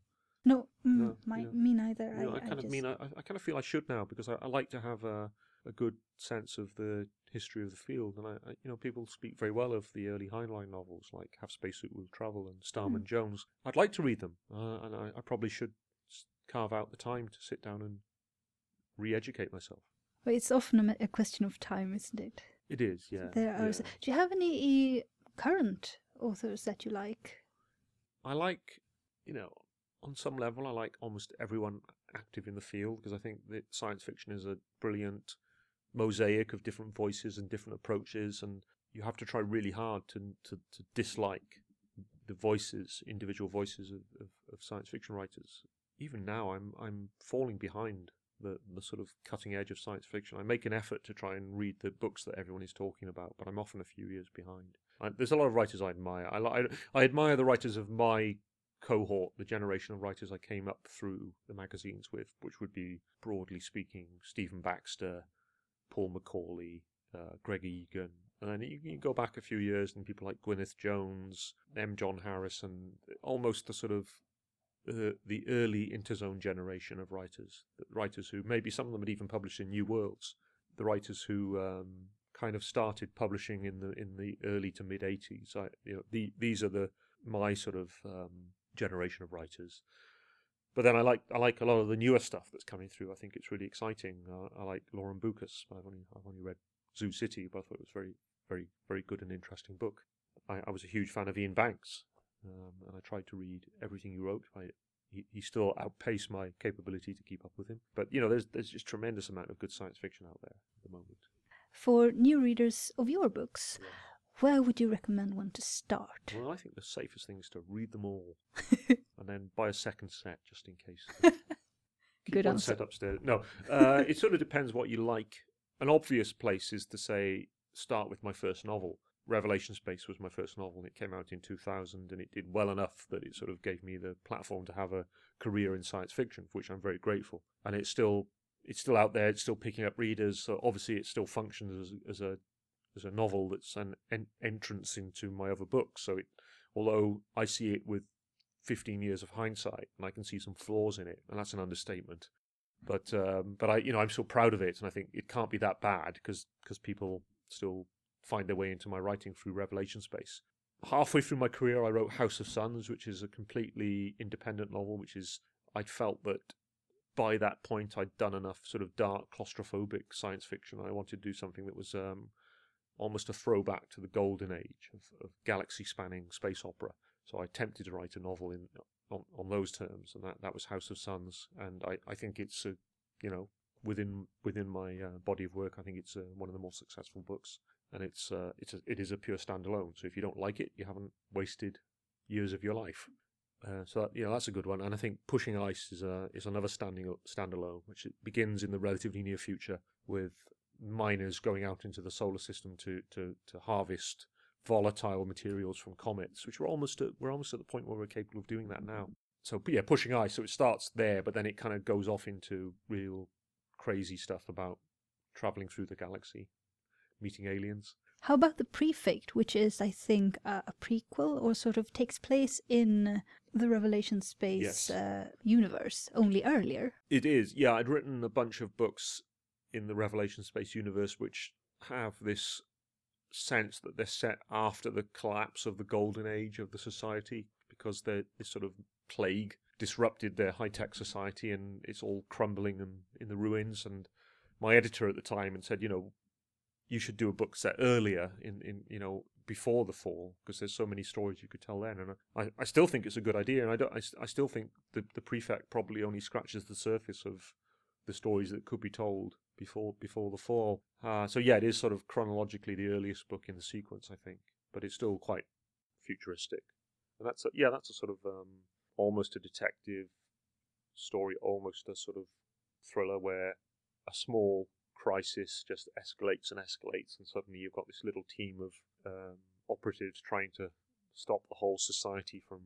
No, mm, No, my, me neither. You know, I, I, kind of just, mean I, I kind of feel I should now because I, I like to have a, a good sense of the history of the field, and I, I you know people speak very well of the early Heinlein novels like Have Spacesuit Will Travel and Starman Jones. I'd like to read them, uh, and I, I probably should carve out the time to sit down and re-educate myself. Well, it's often a, a question of time, isn't it? It is, yeah. There are. yeah. Do you have any current authors that you like? I like, you know, on some level, I like almost everyone active in the field because I think that science fiction is a brilliant mosaic of different voices and different approaches, and you have to try really hard to to, to dislike the voices, individual voices of, of, of science fiction writers. Even now, I'm I'm falling behind the the sort of cutting edge of science fiction. I make an effort to try and read the books that everyone is talking about, but I'm often a few years behind. I, there's a lot of writers I admire. I, I I admire the writers of my cohort, the generation of writers I came up through the magazines with, which would be broadly speaking Stephen Baxter, Paul McAuley, uh, Greg Egan. And then you, you go back a few years and people like Gwyneth Jones, M. John Harrison, almost the sort of uh, the early interzone generation of writers, writers who maybe some of them had even published in New Worlds, the writers who um, kind of started publishing in the in the early to mid '80s. I, you know, the, these are the my sort of um, generation of writers. But then I like I like a lot of the newer stuff that's coming through. I think it's really exciting. Uh, I like Lauren Beukes. I've only I've only read Zoo City, but I thought it was very very very good and interesting book. I, I was a huge fan of Iain Banks, um, and I tried to read everything he wrote. I, he, he still outpaced my capability to keep up with him. But you know, there's there's just tremendous amount of good science fiction out there at the moment. For new readers of your books, where would you recommend one to start? Well, I think the safest thing is to read them all, <laughs> and then buy a second set just in case. <laughs> Good one answer. set upstairs. No, uh, it sort of depends what you like. An obvious place is to say start with my first novel. Revelation Space was my first novel. It came out in 2000 and it did well enough that it sort of gave me the platform to have a career in science fiction, for which I'm very grateful. And it's still it's still out there. It's still picking up readers. So obviously, it still functions as, as a as a novel that's an en- entrance into my other books. So it, although I see it with 15 years of hindsight and I can see some flaws in it, and that's an understatement. But um, but I you know I'm so proud of it, and I think it can't be that bad because because people still find their way into my writing through Revelation Space. Halfway through my career, I wrote House of Suns, which is a completely independent novel, which is I'd felt that by that point I'd done enough sort of dark, claustrophobic science fiction. I wanted to do something that was um, almost a throwback to the golden age of, of galaxy-spanning space opera. So I attempted to write a novel in on, on those terms, and that, that was House of Suns. And I, I think it's a, you know within within my uh, body of work. I think it's uh, one of the more successful books, and it's uh, it's a, it is a pure standalone. So if you don't like it, you haven't wasted years of your life. Uh, so that, you know that's a good one, and I think Pushing Ice is a is another standing standalone, which begins in the relatively near future with miners going out into the solar system to to to harvest volatile materials from comets, which we're almost at, we're almost at the point where we're capable of doing that now. So yeah, pushing ice. So it starts there, but then it kind of goes off into real crazy stuff about traveling through the galaxy, meeting aliens. How about the prefect, which is, I think, uh, a prequel or sort of takes place in the Revelation Space Yes. uh, universe, only earlier? It is. Yeah, I'd written a bunch of books in the Revelation Space universe which have this sense that they're set after the collapse of the golden age of the society because this sort of plague disrupted their high tech society and it's all crumbling and in the ruins and my editor at the time and said, you know, you should do a book set earlier in, in you know before the fall because there's so many stories you could tell then and I, I still think it's a good idea and I don't I, I still think the the prefect probably only scratches the surface of the stories that could be told before before the fall. Uh, so yeah, it is sort of chronologically the earliest book in the sequence, I think, but it's still quite futuristic. And that's a, yeah, that's a sort of um, almost a detective story, almost a sort of thriller where a small crisis just escalates and escalates, and suddenly you've got this little team of um, operatives trying to stop the whole society from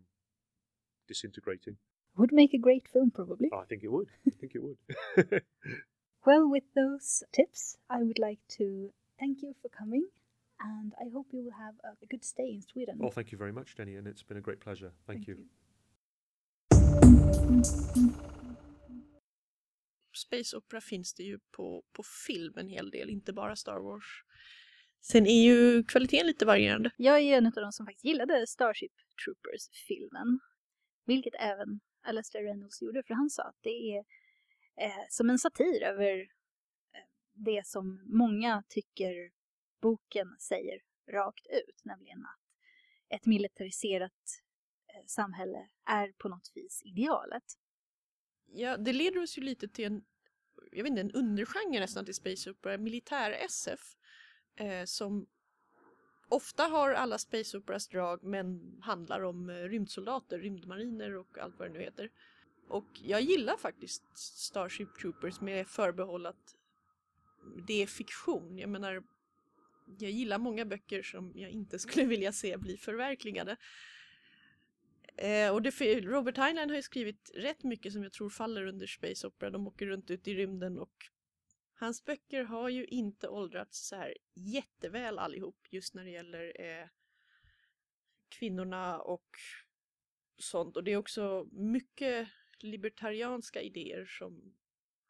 disintegrating. Would make a great film, probably. I think it would. I <laughs> think it would. <laughs> Well, with those tips, I would like to thank you for coming, and I hope you will have a, good stay in Sweden. Well, thank you very much, Denny, and it's been a great pleasure. Thank, you. Space Opera finns det ju på, på film en hel del, inte bara Star Wars. Sen är ju kvaliteten lite varierande. Jag är ju en av de som faktiskt gillade Starship Troopers-filmen. Vilket även Alastair Reynolds gjorde, för han sa att det är eh, som en satir över eh, det som många tycker boken säger rakt ut, nämligen att ett militariserat eh, samhälle är på något vis idealet. Ja, det leder oss ju lite till en, jag vet inte, en undergenre nästan till Space Opera, militär-SF. Eh, som ofta har alla Space Operas drag men handlar om eh, rymdsoldater, rymdmariner och allt vad det nu heter. Och jag gillar faktiskt Starship Troopers med förbehåll att det är fiktion. Jag menar, jag gillar många böcker som jag inte skulle vilja se bli förverkligade. Eh, och det, Robert Heinlein har ju skrivit rätt mycket som jag tror faller under Space Opera. De åker runt ut i rymden och hans böcker har ju inte åldrats så här jätteväl allihop just när det gäller eh, kvinnorna och sånt. Och det är också mycket libertarianska idéer som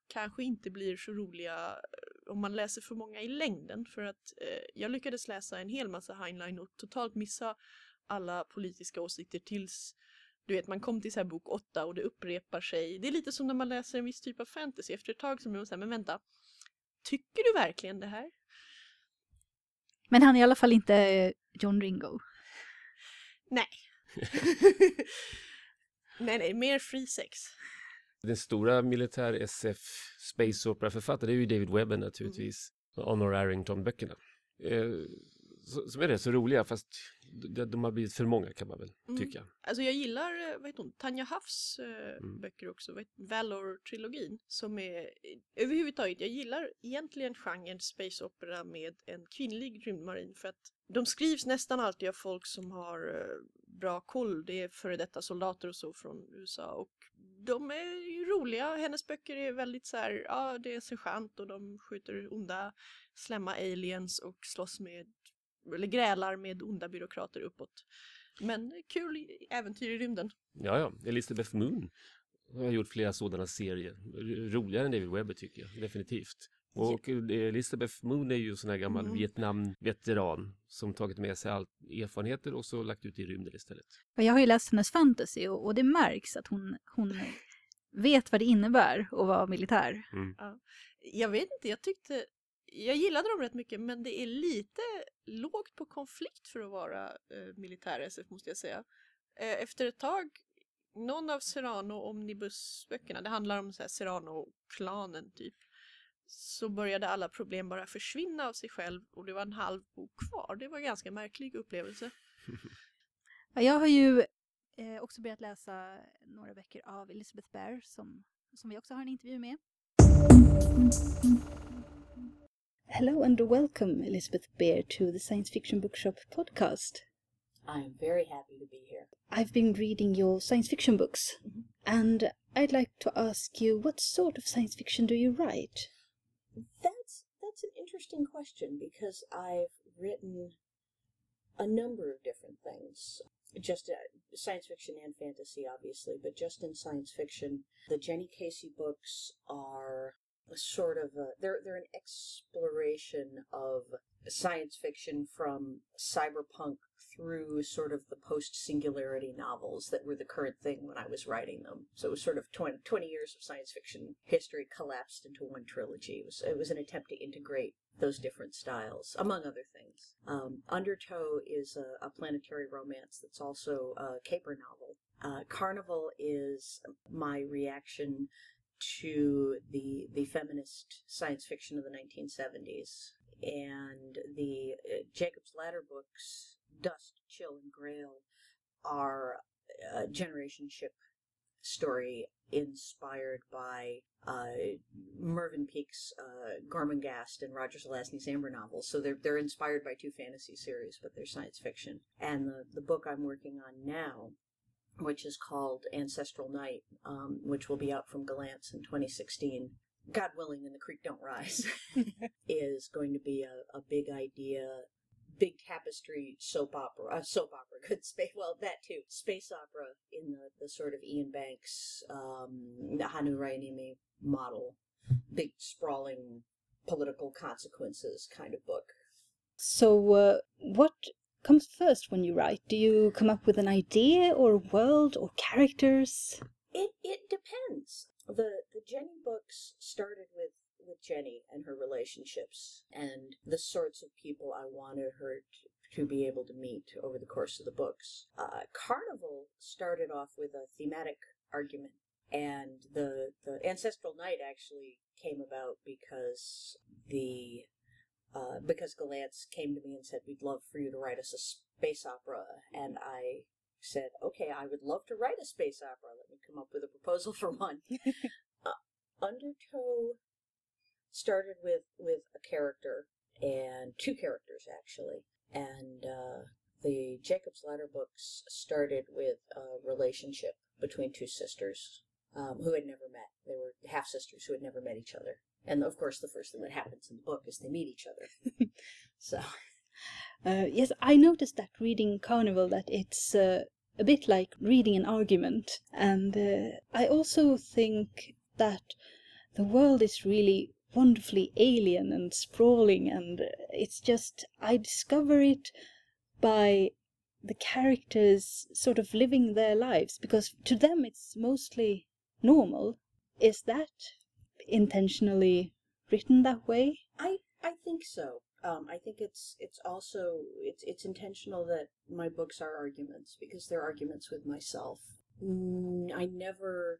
kanske inte blir så roliga eh, om man läser för många i längden. För att eh, jag lyckades läsa en hel massa Heinlein och totalt missa alla politiska åsikter tills du vet, man kom till så här bok åtta och det upprepar sig. Det är lite som när man läser en viss typ av fantasy. Efter ett tag så blir man så här, men vänta, tycker du verkligen det här? Men han är i alla fall inte eh, John Ringo. Nej. <laughs> nej, nej, mer free sex. Den stora militär SF Space Opera-författaren är ju David Webber naturligtvis. Och Honor Arrington-böckerna. Eh, som är rätt så roliga fast de, de har blivit för många kan man väl Mm. tycka. Alltså jag gillar, eh, vad heter hon, Tanja Hafs eh, Mm. böcker också, Valor-trilogin som är, eh, överhuvudtaget, jag gillar egentligen genren space opera med en kvinnlig rymdmarin för att de skrivs nästan alltid av folk som har eh, bra koll, det är före detta soldater och så från USA och de är ju roliga, hennes böcker är väldigt så här, ja det är sergeant och de skjuter onda slämma aliens och slåss med, eller grälar med onda byråkrater uppåt. Men kul äventyr i rymden. Ja, ja, Elizabeth Moon har gjort flera sådana serier. Roligare än David Webber tycker jag, definitivt. Och Elizabeth Moon är ju en sån här gammal Mm. Vietnam-veteran som tagit med sig all erfarenheter och så lagt ut i rymden istället. Jag har ju läst hennes fantasy och, och det märks att hon, hon <laughs> vet vad det innebär att vara militär. Jag vet inte, jag tyckte jag gillade dem rätt mycket men det är lite lågt på konflikt för att vara eh, militär SF måste jag säga. Eh, efter ett tag, någon av Serrano Omnibus-böckerna, det handlar om så här Serrano-klanen typ. så började alla problem bara försvinna av sig själv och det var en halv bok kvar. Det var en ganska märklig upplevelse. <laughs> Jag har ju eh, också börjat läsa några böcker av Elizabeth Bear som, som vi också har en intervju med. Hello and welcome Elizabeth Bear to the Science Fiction Bookshop podcast. I'm very happy to be here. I've been reading your science fiction books and I'd like to ask you what sort of science fiction do you write? That's that's an interesting question because I've written a number of different things. Just uh, science fiction and fantasy, obviously, but just in science fiction, the Jenny Casey books are sort of a, they're they're an exploration of science fiction from cyberpunk through sort of the post singularity novels that were the current thing when I was writing them. So it was sort of 20, 20 years of science fiction history collapsed into one trilogy. It was, it was an attempt to integrate those different styles, among other things. Um, Undertow is a, a planetary romance that's also a caper novel. Uh, Carnival is my reaction to the the feminist science fiction of the 1970s and the uh, Jacob's Ladder books, Dust, Chill, and Grail, are a generation ship story inspired by uh, Mervyn Peake's uh, Gormenghast and Roger Zelazny's Amber novels. So they're they're inspired by two fantasy series, but they're science fiction. And the the book I'm working on now, which is called Ancestral Night, um, which will be out from Gollancz in 2016. God willing, and the creek don't rise, <laughs> <laughs> is going to be a, a big idea, big tapestry soap opera, uh, soap opera, <laughs> good space, well, that too, space opera in the, the sort of Iain Banks, um, Hannu Rajaniemi model, big sprawling political consequences kind of book. So, uh, what comes first when you write? Do you come up with an idea or a world or characters? It it depends. The the Jenny books started with with Jenny and her relationships and the sorts of people I wanted her to, to be able to meet over the course of the books. Uh, Carnival started off with a thematic argument, and the the ancestral night actually came about because the uh, because Gollancz came to me and said, "We'd love for you to write us a space opera," and I said, "Okay, I would love to write a space opera. Let me come up with a proposal <laughs> for one." <laughs> uh, Undertow started with with a character and two characters actually, and uh, the Jacob's Ladder books started with a relationship between two sisters um, who had never met. They were half sisters who had never met each other. And of course, the first thing that happens in the book is they meet each other. <laughs> so, Uh, yes, I noticed that reading Carnival that it's uh, a bit like reading an argument, and uh, I also think that the world is really wonderfully alien and sprawling, and uh, it's just I discover it by the characters sort of living their lives because to them it's mostly normal. Is that intentionally written that way? I I think so. Um, I think it's it's also it's it's intentional that my books are arguments because they're arguments with myself. I never.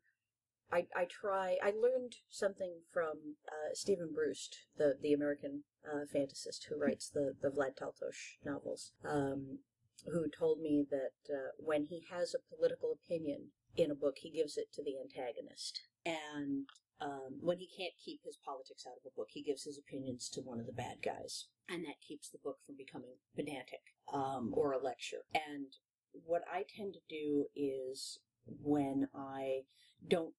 I, I try. I learned something from uh, Steven Brust, the the American uh, fantasist who writes the the Vlad Taltos novels, um, who told me that uh, when he has a political opinion in a book, he gives it to the antagonist, and um, when he can't keep his politics out of a book, he gives his opinions to one of the bad guys, and that keeps the book from becoming pedantic um, or a lecture. And what I tend to do is when I don't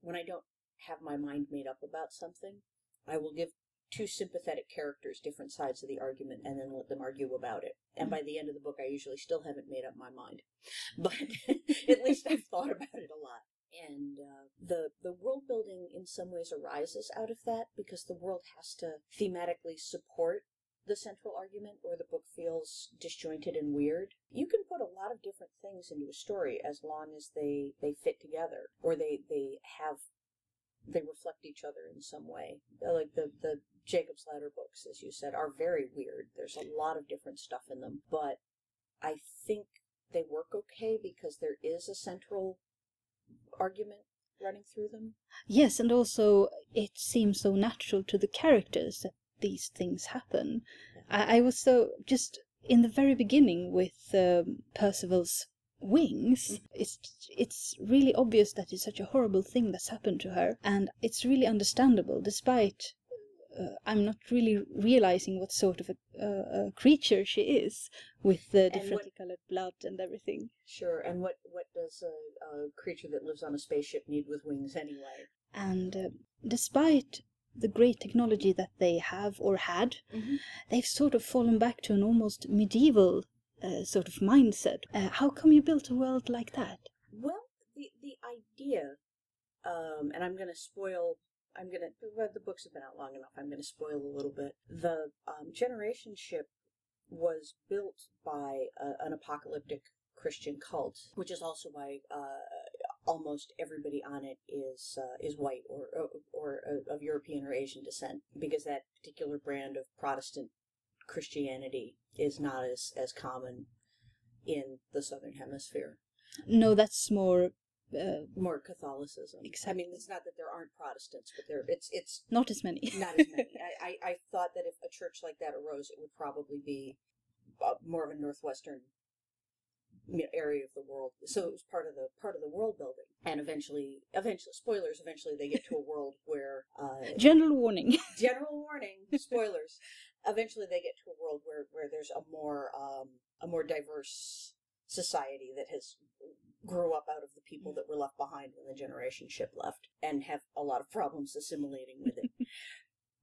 when I don't have my mind made up about something, I will give two sympathetic characters different sides of the argument and then let them argue about it. And by the end of the book, I usually still haven't made up my mind, <laughs> but <laughs> at least I've thought about it a lot and uh, the the world building in some ways arises out of that because the world has to thematically support the central argument or the book feels disjointed and weird. You can put a lot of different things into a story as long as they they fit together or they they have they reflect each other in some way. Uh, like the the jacob's ladder books as you said are very weird. There's a lot of different stuff in them but i think they work okay because there is a central argument running through them. Yes, and also it seems so natural to the characters that these things happen. I, I was so just in the very beginning with um, Perceval's wings it's it's really obvious that it's such a horrible thing that's happened to her and it's really understandable despite uh, I'm not really realizing what sort of a, uh, a creature she is with the And differently what- colored blood and everything. Sure. And what what does a, a creature that lives on a spaceship need with wings anyway? And uh, despite the great technology that they have or had, Mhm. they've sort of fallen back to an almost medieval uh, sort of mindset. Uh, how come you built a world like that? Well, the the idea, um, and I'm going to spoil. I'm going to. Well, the books have been out long enough. I'm going to spoil a little bit. The um, Generation ship was built by a, an apocalyptic Christian cult, which is also why uh, almost everybody on it is uh, is white or or, or uh, of European or Asian descent, because that particular brand of Protestant Christianity is not as as common in the southern hemisphere No, that's more uh, more Catholicism. I mean, it's not that there aren't Protestants, but there it's it's not as many. not as many. <laughs> I, I, I thought that if a church like that arose, it would probably be uh, more of a northwestern you know, area of the world. So it was part of the part of the world building, and eventually, eventually, spoilers. Eventually, they get to a world <laughs> where uh, General warning. <laughs> general warning spoilers eventually they get to a world where where there's a more um a more diverse society that has grew up out of the people mm. that were left behind when the generation ship left and have a lot of problems assimilating with it. <laughs>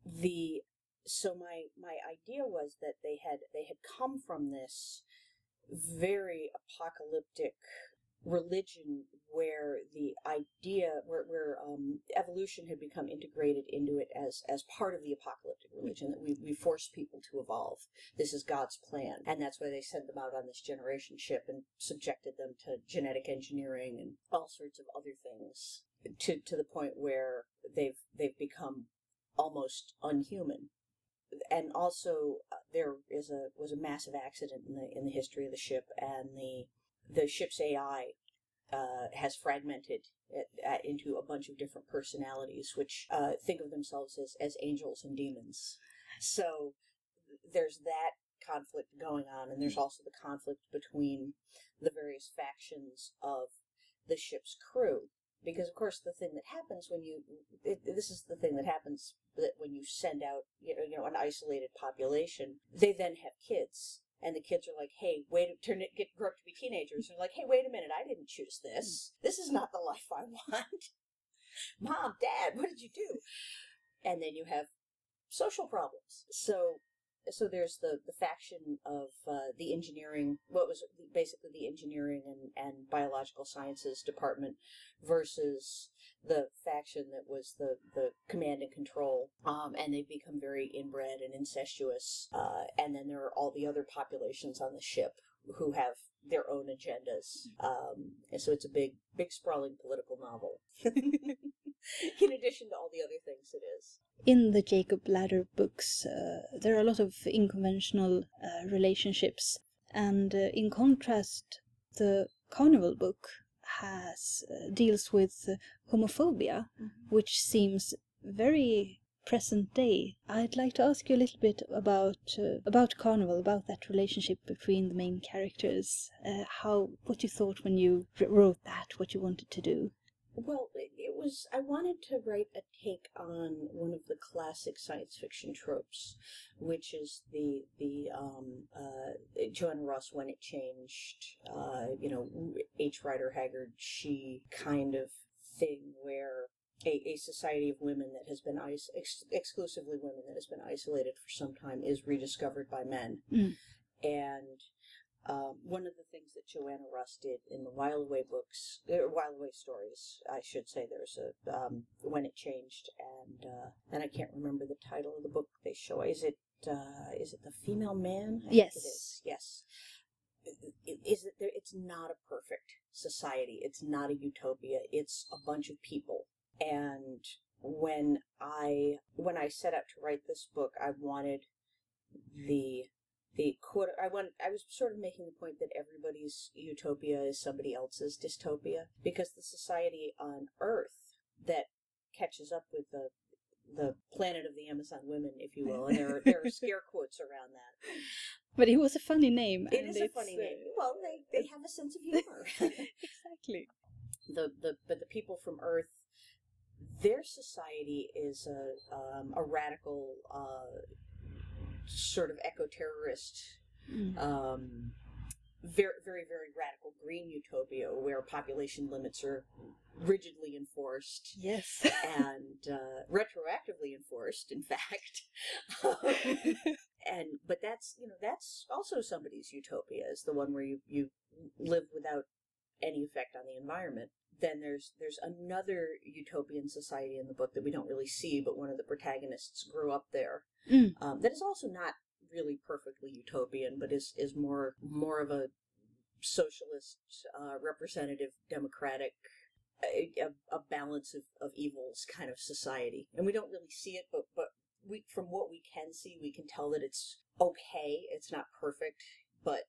The so my my idea was that they had they had come from this very apocalyptic religion where the idea where, where um, evolution had become integrated into it as as part of the apocalyptic religion that we, we force people to evolve. This is god's plan. And that's why they sent them out on this generation ship and subjected them to genetic engineering and all sorts of other things to to the point where they've they've become almost unhuman. And also uh, there is a was a massive accident in the in the history of the ship and the the ship's AI uh, has fragmented it, uh, into a bunch of different personalities, which uh, think of themselves as, as angels and demons. So there's that conflict going on, and there's also the conflict between the various factions of the ship's crew. Because of course, the thing that happens when you it, this is the thing that happens that when you send out you know, you know an isolated population, they then have kids, and the kids are like, "Hey, wait, turn it, get grow up to be teenagers." And they're like, "Hey, wait a minute, I didn't choose this. Hmm. This is not the life I want." <laughs> Mom, Dad, what did you do? And then you have social problems. So, so there's the the faction of uh, the engineering, what was basically the engineering and and biological sciences department, versus the faction that was the the command and control. Um, and they've become very inbred and incestuous. Uh, and then there are all the other populations on the ship who have their own agendas. Um, and so it's a big, big sprawling political novel. <laughs> <laughs> In addition to all the other things it is. In the Jacob Ladder books, uh, there are a lot of unconventional uh, relationships, and uh, in contrast, the Carnival book has uh, deals with uh, homophobia, which seems very present day. I'd like to ask you a little bit about uh, about Carnival, about that relationship between the main characters. Uh, how what you thought when you wrote that, what you wanted to do. Well, was. I wanted to write a take on one of the classic science fiction tropes, which is the the um, uh, Joanna Russ when it changed. Uh, you know, H. Rider Haggard, she kind of thing where a, a society of women that has been is, ex- exclusively women that has been isolated for some time is rediscovered by men, Mm. and um, one of the things that Joanna Russ did in the Whileaway books, er, Whileaway stories, I should say, there's a um, when it changed, and uh, and I can't remember the title of the book they show. Is it uh, is it the Female Man? I Yes. it is. Yes. I- Is it there? It's not a perfect society. It's not a utopia. It's a bunch of people. And when I when I set out to write this book, I wanted the the quote I want I was sort of making the point that everybody's utopia is somebody else's dystopia because the society on earth that catches up with the the planet of the Amazon women, if you will, and there are there are <laughs> scare quotes around that. But it was a funny name. It and is a funny uh, name. Well, they they have a sense of humor. <laughs> exactly. the the but the people from Earth, their society is a um, a radical uh, sort of eco terrorist Mm. um, very, very, very radical green utopia where population limits are rigidly enforced Yes. <laughs> and uh, retroactively enforced, in fact. Um, and but that's you know that's also somebody's utopia is the one where you you live without any effect on the environment. Then there's there's another utopian society in the book that we don't really see, but one of the protagonists grew up there. Mm. Um, that is also not really perfectly utopian, but is is more more of a socialist, uh, representative, democratic, a, a, a balance of, of evils kind of society. And we don't really see it, but but we from what we can see, we can tell that it's okay. It's not perfect, but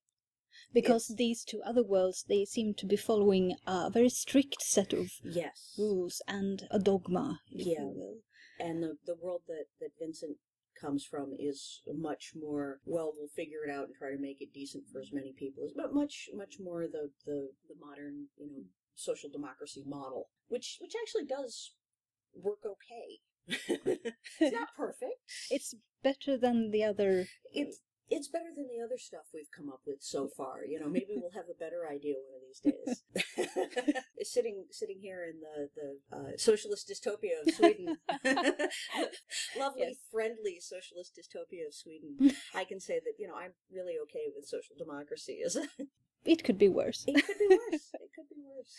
because It's- these two other worlds, they seem to be following a very strict set of yes. rules and a dogma, if Yeah. you will. and the the world that that Vincent comes from is much more well we'll figure it out and try to make it decent for as many people as but much much more the the the modern you know social democracy model which which actually does work okay <laughs> it's not <laughs> perfect It's better than the other. it's it's better than the other stuff we've come up with so far. You know, maybe we'll have a better idea one of these days. <laughs> <laughs> sitting sitting here in the the uh, socialist dystopia of Sweden, <laughs> lovely, Yes. friendly socialist dystopia of Sweden, I can say that you know I'm really okay with social democracy. Is It could be worse. it could be worse. It could be worse.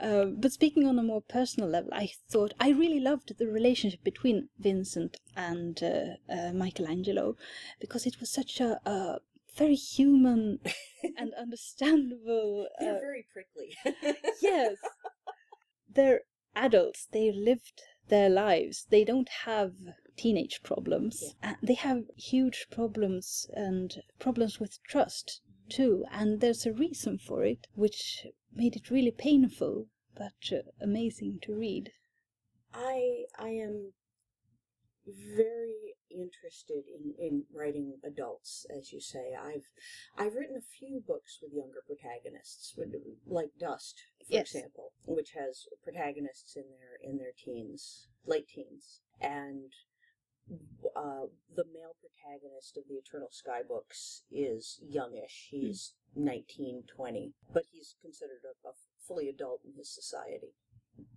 Uh, but speaking on a more personal level, I thought I really loved the relationship between Vincent and uh, uh, Michelangelo because it was such a, a very human <laughs> and understandable. They're Uh, very prickly. <laughs> yes, they're adults. They lived their lives. They don't have teenage problems. Uh, they have huge problems and problems with trust too. And there's a reason for it, which made it really painful but uh, amazing to read. I I am very interested in, in writing adults, as you say. I've I've written a few books with younger protagonists, with, like Dust, for Yes. example, which has protagonists in their in their teens, late teens, and uh, the male protagonist of the Eternal Sky books is youngish. He's 19, 20, but he's considered a, a fully adult in his society.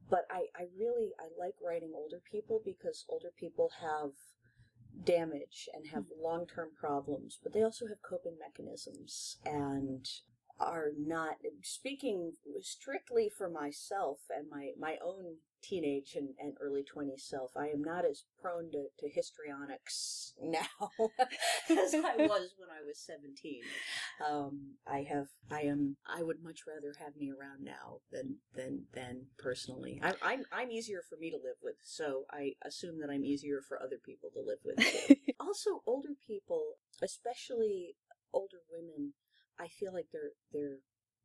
But I, I really I like writing older people because older people have damage and have long term problems, but they also have coping mechanisms. And are not speaking strictly for myself and my, my own teenage and, and early 20s self i am not as prone to, to histrionics <laughs> now as i <laughs> was when i was 17 um, i have i am i would much rather have me around now than than than personally. I, i'm i'm easier for me to live with so i assume that i'm easier for other people to live with <laughs> also older people especially older women i feel like they're they're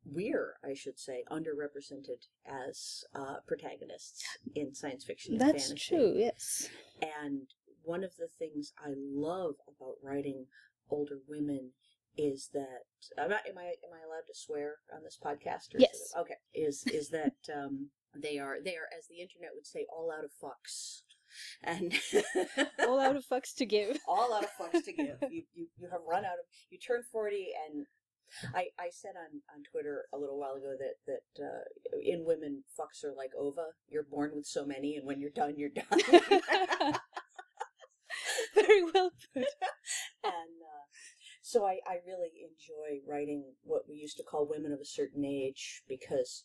we're i should say underrepresented as uh, protagonists in science fiction and That's fantasy true, yes. and one of the things I love about writing older women is that am I am I, am I allowed to swear on this podcast? Yes. okay. Is is that <laughs> um, they are they are as the internet would say all out of fucks, and <laughs> All out of fucks to give. all out of fucks to give. <laughs> You, you you have run out of. You turn forty, and I I said on on Twitter a little while ago that that uh, in women fucks are like ova. You're born with so many, and when you're done, you're done. <laughs> <laughs> Very well put. and uh, so I, I really enjoy writing what we used to call women of a certain age because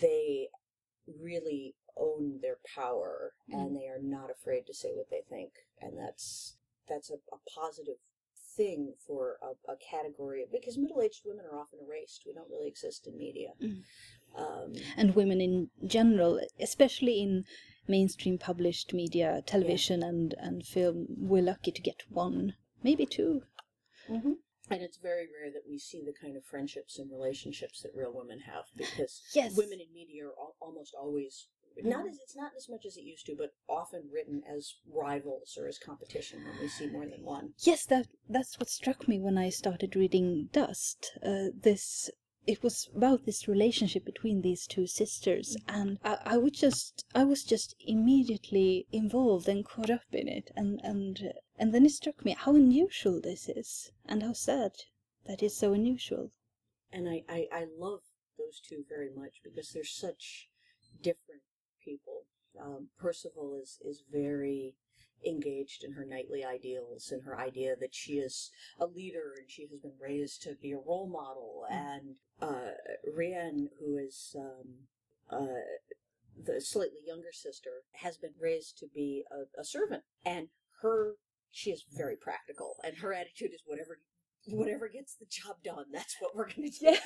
they really own their power and they are not afraid to say what they think and that's that's a, a positive thing for a, a category because middle-aged women are often erased we don't really exist in media Mm. um, And women in general, especially in mainstream published media, television and, and film, we're lucky to get one, maybe two. And it's very rare that we see the kind of friendships and relationships that real women have because Yes. women in media are al- almost always not as it's not as much as it used to, but often written as rivals or as competition when we see more than one. Yes, that that's what struck me when I started reading Dust. Uh, this it was about this relationship between these two sisters, and I, I would just I was just immediately involved and caught up in it, and and and then it struck me how unusual this is, and how sad that is so unusual. And I, I, I love those two very much because they're such different people. Um, Perceval is, is very engaged in her knightly ideals and her idea that she is a leader and she has been raised to be a role model. And uh, Rien, who is um, uh, the slightly younger sister, has been raised to be a, a servant. And her, she is very practical, and her attitude is whatever. Whatever gets the job done, that's what we're going to do. Yeah.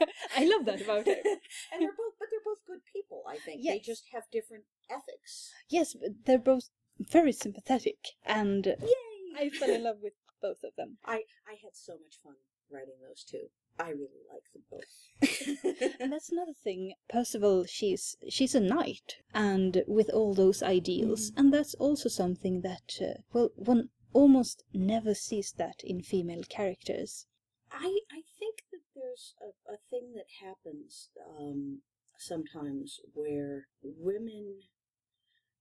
<laughs> I love that about her. <laughs> and they're both, but they're both good people. I think they just have different ethics. Yes, but they're both very sympathetic, and Yay! I fell in <laughs> love with both of them. I I had so much fun writing those two. I really like them both. and that's another thing. Perceval, she's she's a knight, and with all those ideals, and that's also something that uh, well, one almost never sees that in female characters. I I think there's a, a thing that happens um, sometimes where women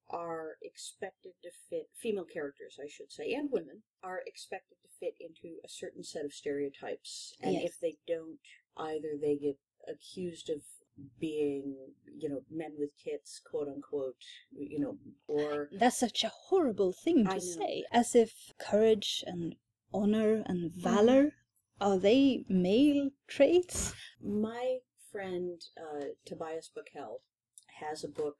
are expected to fit female characters, I should say, and women are expected to fit into a certain set of stereotypes, and Yes. if they don't, either they get accused of being, you know, men with tits, quote unquote, you know, or <sighs> That's such a horrible thing to say, as if courage and honor and valor are they male traits? My friend uh, Tobias Buckell has a book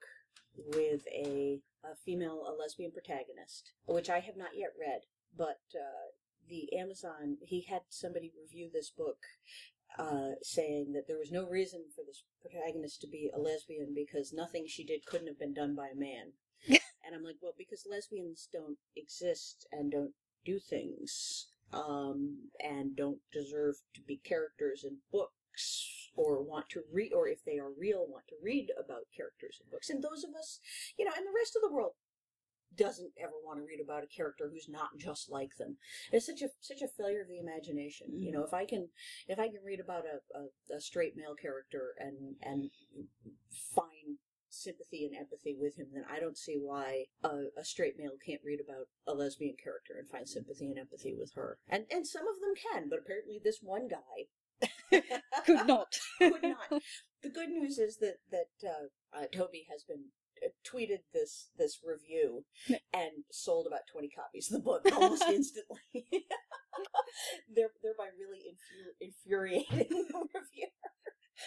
with a, a female, a lesbian protagonist, which I have not yet read, but uh, the Amazon, he had somebody review this book uh, saying that there was no reason for this protagonist to be a lesbian because nothing she did couldn't have been done by a man. <laughs> and I'm like, well, because lesbians don't exist and don't do things um, and don't deserve to be characters in books or want to read, or if they are real, want to read about characters in books. And those of us, you know, and the rest of the world doesn't ever want to read about a character who's not just like them. It's such a such a failure of the imagination. You know, if I can if I can read about a, a, a straight male character and and find sympathy and empathy with him, then I don't see why a, a straight male can't read about a lesbian character and find sympathy and empathy with her. And and some of them can, but apparently this one guy <laughs> Could not. <laughs> could not. The good news is that that uh, uh, Toby has been tweeted this this review and sold about twenty copies of the book almost <laughs> instantly. <laughs> They're thereby really infu- infuriating <laughs> the reviewer.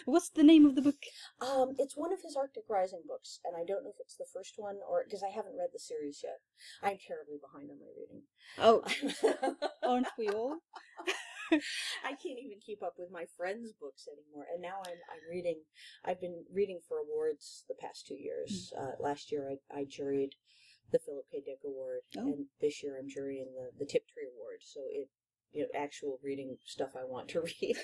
What's the name of the book? Um, it's one of his Arctic Rising books, and I don't know if it's the first one or because I haven't read the series yet. I'm terribly behind on my reading. Oh, aren't we all? <laughs> I can't even keep up with my friends' books anymore. And now I'm I'm reading. I've been reading for awards the past two years. Uh, last year I, I juried the Philip K. Dick Award, Oh. and this year I'm jurying the the Tiptree Award. So it you know actual reading stuff I want to <laughs> read.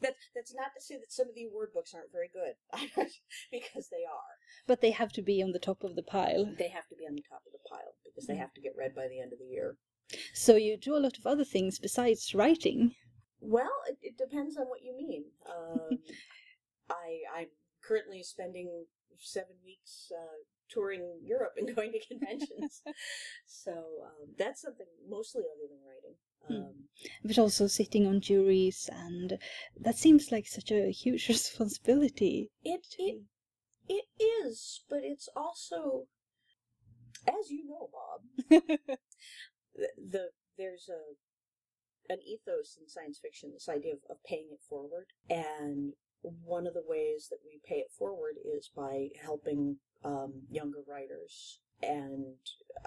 That's that's not to say that some of the award books aren't very good, <laughs> because they are. But they have to be on the top of the pile. They have to be on the top of the pile because they have to get read by the end of the year. So you do a lot of other things besides writing. Well, it, it depends on what you mean. Um, <laughs> I I'm currently spending seven weeks uh, touring Europe and <laughs> going to conventions, <laughs> so um, that's something mostly other than writing. Um, but also sitting on juries, and that seems like such a huge responsibility. It it it is, but it's also, as you know, Bob, the, the there's a an ethos in science fiction, this idea of, of paying it forward, and one of the ways that we pay it forward is by helping um, younger writers. And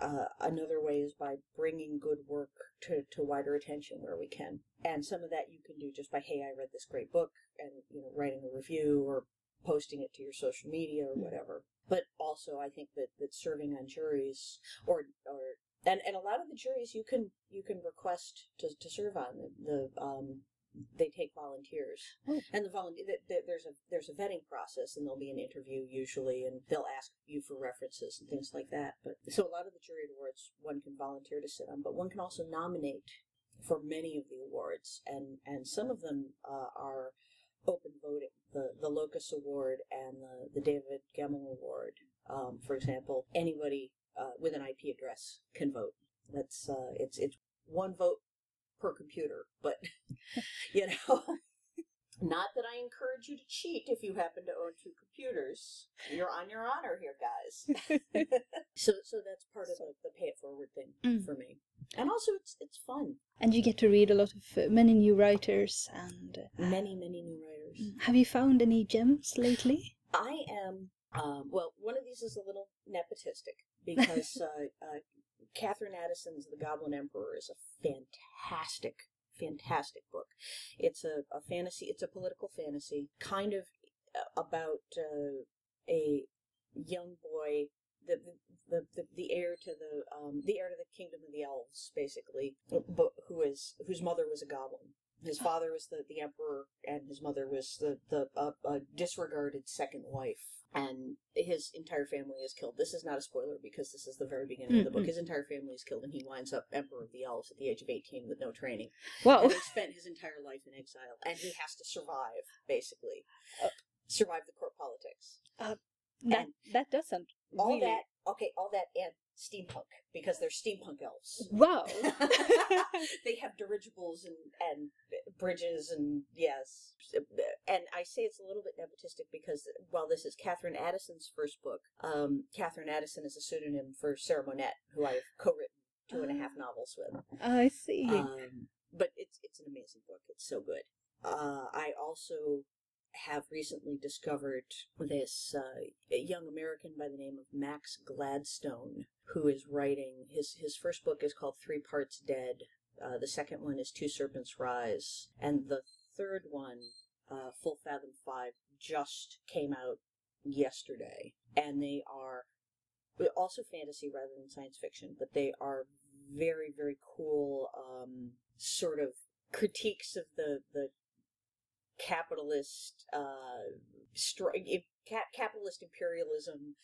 uh, another way is by bringing good work to, to wider attention where we can. And some of that you can do just by, hey, I read this great book, and you know, writing a review or posting it to your social media or whatever. But also, I think that, that serving on juries or or and, and a lot of the juries you can you can request to, to serve on the, the um, they take volunteers, Oh. and the volunteer th- th- there's a there's a vetting process, and there'll be an interview usually, and they'll ask you for references and things like that. But so a lot of the jury awards one can volunteer to sit on, but one can also nominate for many of the awards, and and some of them uh, are open voting. The the Locus Award and the the David Gemmell Award, um, for example, anybody uh, with an IP address can vote. That's uh, it's it's one vote per computer, but <laughs> you know. <laughs> Not that I encourage you to cheat if you happen to own two computers. You're on your honor here, guys. <laughs> so, so that's part of the, the pay it forward thing Mm. for me, and also it's it's fun. And you get to read a lot of uh, many new writers. And uh, Many many new writers. have you found any gems lately? I am, um, well, one of these is a little nepotistic because uh, uh, Katherine Addison's The Goblin Emperor is a fantastic, fantastic book. It's a, a fantasy, it's a political fantasy, kind of uh, about uh, a young boy. The, the, the, the heir to the um, the heir to the kingdom of the elves basically but who is whose mother was a goblin his father was the, the emperor, and his mother was the the uh, uh, disregarded second wife, and his entire family is killed. This is not a spoiler because this is the very beginning of the book. His entire family is killed, and he winds up emperor of the elves at the age of eighteen with no training, Wow. having spent his entire life in exile, and he has to survive basically, Uh, survive the court politics. that, that doesn't All really... that, okay, all that, and steampunk because they're steampunk elves. Whoa! <laughs> they have dirigibles and, and bridges and yes and i say it's a little bit nepotistic because while this is katherine addison's first book um, catherine addison is a pseudonym for sarah monette who i've co-written two and a half novels with I see. um, but it's it's an amazing book it's so good uh, i also have recently discovered this uh, young American by the name of Max Gladstone, who is writing his his first book is called Three Parts Dead. Uh, the second one is Two Serpents Rise, and the third one, uh, Full Fathom Five, just came out yesterday, and they are also fantasy rather than science fiction, but they are very very cool um, sort of critiques of the the capitalist uh, stri- ca- capitalist imperialism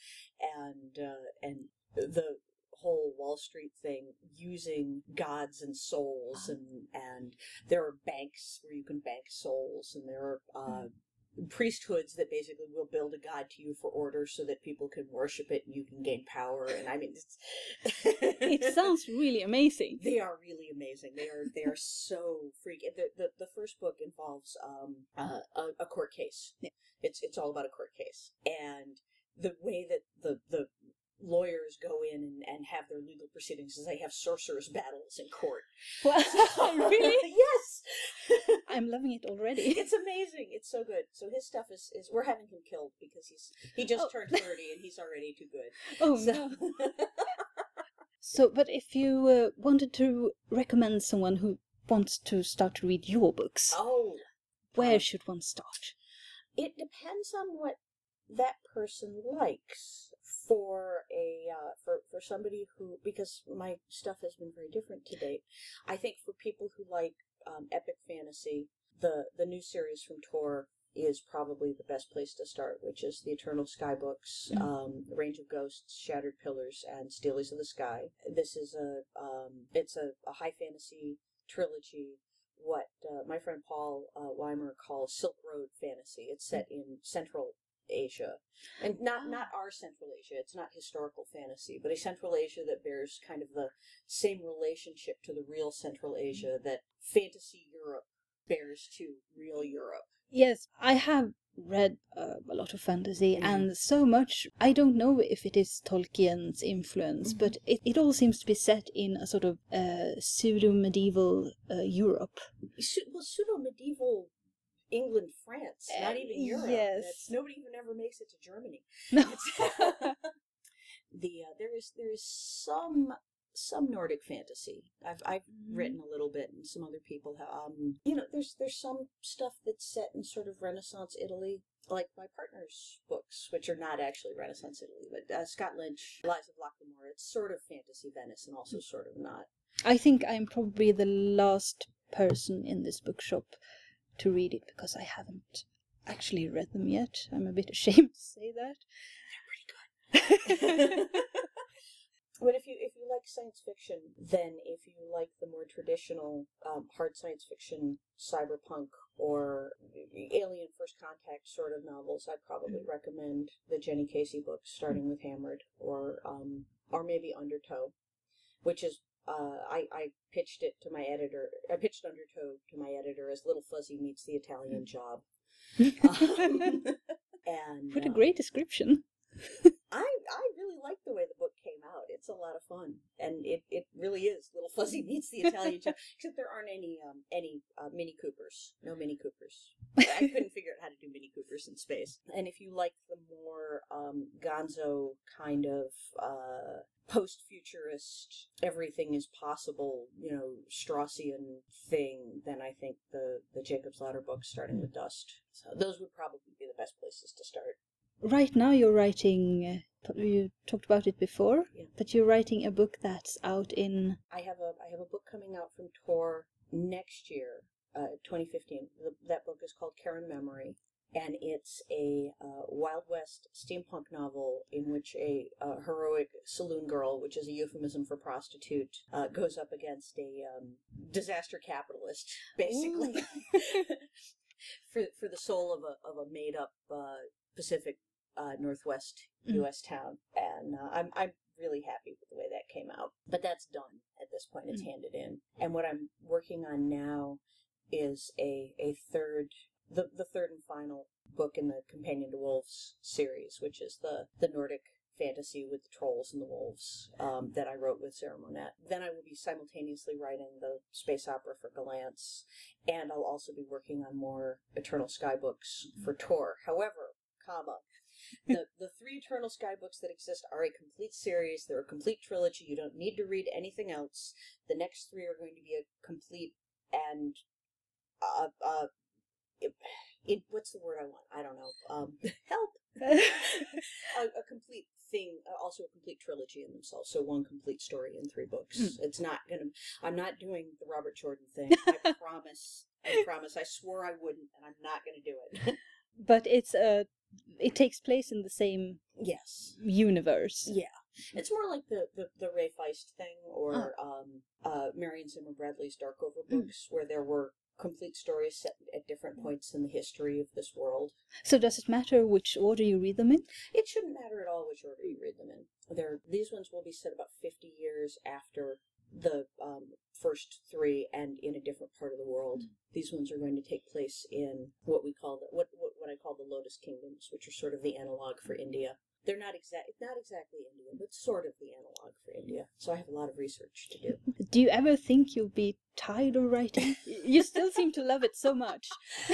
and uh, and the whole Wall Street thing using gods and souls and and there are banks where you can bank souls and there are uh, priesthoods that basically will build a god to you for order so that people can worship it and you can gain power and I mean it's <laughs> it sounds really amazing. they are really amazing. They are they are so freaky. The, the the first book involves um uh, a, a court case. Yeah. It's it's all about a court case and the way that the the lawyers go in and, and have their legal proceedings is they have sorcerers battles in court. Wow. <laughs> <laughs> really? yes. <laughs> I'm loving it already. it's amazing. It's so good. So his stuff is, is we're having him killed because he's he just Oh. turned thirty and he's already too good. Oh So no. So, but if you uh, wanted to recommend someone who wants to start to read your books, oh, where uh, should one start? it depends on what that person likes for a uh, for for somebody who because my stuff has been very different to date. I think for people who like um, epic fantasy, the the new series from Tor is probably the best place to start, which is the Eternal Sky books, Mhm. um, Range of Ghosts, Shattered Pillars, and Steles of the Sky. This is a um, it's a, a high fantasy trilogy what uh, my friend Paul uh, Weimer calls Silk Road fantasy. It's set in Central Asia, and not not our Central Asia. It's not historical fantasy, but a Central Asia that bears kind of the same relationship to the real Central Asia that fantasy Europe bears to real Europe. Yes, I have read uh, a lot of fantasy, Mhm. and so much. I don't know if it is Tolkien's influence, Mhm. but it, it all seems to be set in a sort of uh, pseudo medieval uh, Europe. Well, pseudo medieval England, France, not Uh, even Europe. yes. That's, nobody even ever makes it to Germany. <laughs> No. <laughs> The uh, there is there is some some Nordic fantasy. I've I've Mm-hmm. written a little bit, and some other people have. Um, you know, there's there's some stuff that's set in sort of Renaissance Italy, like my partner's books, which are not actually Renaissance Italy, but uh, Scott Lynch, Lies of Locke Lamora. It's sort of fantasy Venice, and also sort of not. I think I'm probably the last person in this bookshop to read it because I haven't actually read them yet. I'm a bit <laughs> ashamed to say that. They're pretty good. <laughs> but if you if you like science fiction, then if you like the more traditional um, hard science fiction, cyberpunk, or alien first contact sort of novels, I'd probably recommend the Jenny Casey books, starting with Hammered, or um, or maybe Undertow, which is uh, I I pitched it to my editor. I pitched Undertow to my editor as Little Fuzzy meets the Italian Job. <laughs> Um, <laughs> and What a uh, great description. <laughs> I I really like the way the book. It's a lot of fun, and it, it really is Little <laughs> Fuzzy meets the Italian Job. <laughs> Except there aren't any um any uh, Mini Coopers. No Mini Coopers. <laughs> I couldn't figure out how to do Mini Coopers in space. And if you like the more um, Gonzo kind of uh, post-futurist, everything is possible, you know, Strossian thing, then I think the the Jacob's Ladder books, starting with Dust. So those would probably be the best places to start. Right now, you're writing. Uh, you talked about it before, Yeah. but you're writing a book that's out in. I have a I have a book coming out from Tor next year, uh, 2015. The, that book is called Karen Memory, and it's a uh, Wild West steampunk novel in which a uh, heroic saloon girl, which is a euphemism for prostitute, uh, goes up against a um, disaster capitalist, <laughs> basically, <laughs> for for the soul of a of a made up uh, Pacific uh, Northwest Mm. U.S. town, and uh, I'm I'm really happy with the way that came out. But that's done at this point; it's handed in. And what I'm working on now is a a third, the the third and final book in the Companion to Wolves series, which is the the Nordic fantasy with the trolls and the wolves um, that I wrote with Sarah Monette. Then I will be simultaneously writing the space opera for Gollancz, and I'll also be working on more Eternal Sky books for Tor. However, comma, the the three Eternal Sky books that exist are a complete series. They're a complete trilogy. You don't need to read anything else. The next three are going to be a complete and uh uh. It, it, what's the word I want? I don't know. Um, <laughs> help. <laughs> a, a complete thing, uh, also a complete trilogy in themselves. So one complete story in three books. Mm. It's not gonna. I'm not doing the Robert Jordan thing. I <laughs> promise. I promise. I swore I wouldn't, and I'm not gonna do it. but it's a. It takes place in the same yes. universe. Yeah. It's more like the, the, the Ray Feist thing or um, uh, Marion Zimmer Bradley's Darkover Mm. books, where there were complete stories set at different points in the history of this world. So does it matter which order you read them in? It shouldn't matter at all which order you read them in. They're, these ones will be set about 50 years after the um, first three and in a different part of the world. These ones are going to take place in what we call the, what, what, what I call the Lotus Kingdoms, which are sort of the analog for India. They're not exact, not exactly Indian, but sort of the analog for India. So I have a lot of research to do. <laughs> Do you ever think you'll be tired of writing? <laughs> you still seem to love it so much. <laughs>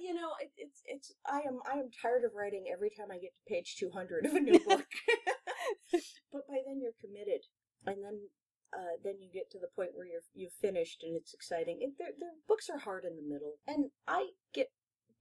you know, it, it's it's I am I am tired of writing every time I get to page two hundred of a new book. but by then you're committed, and then uh, then you get to the point where you're you've finished and it's exciting. It, the the books are hard in the middle, and I get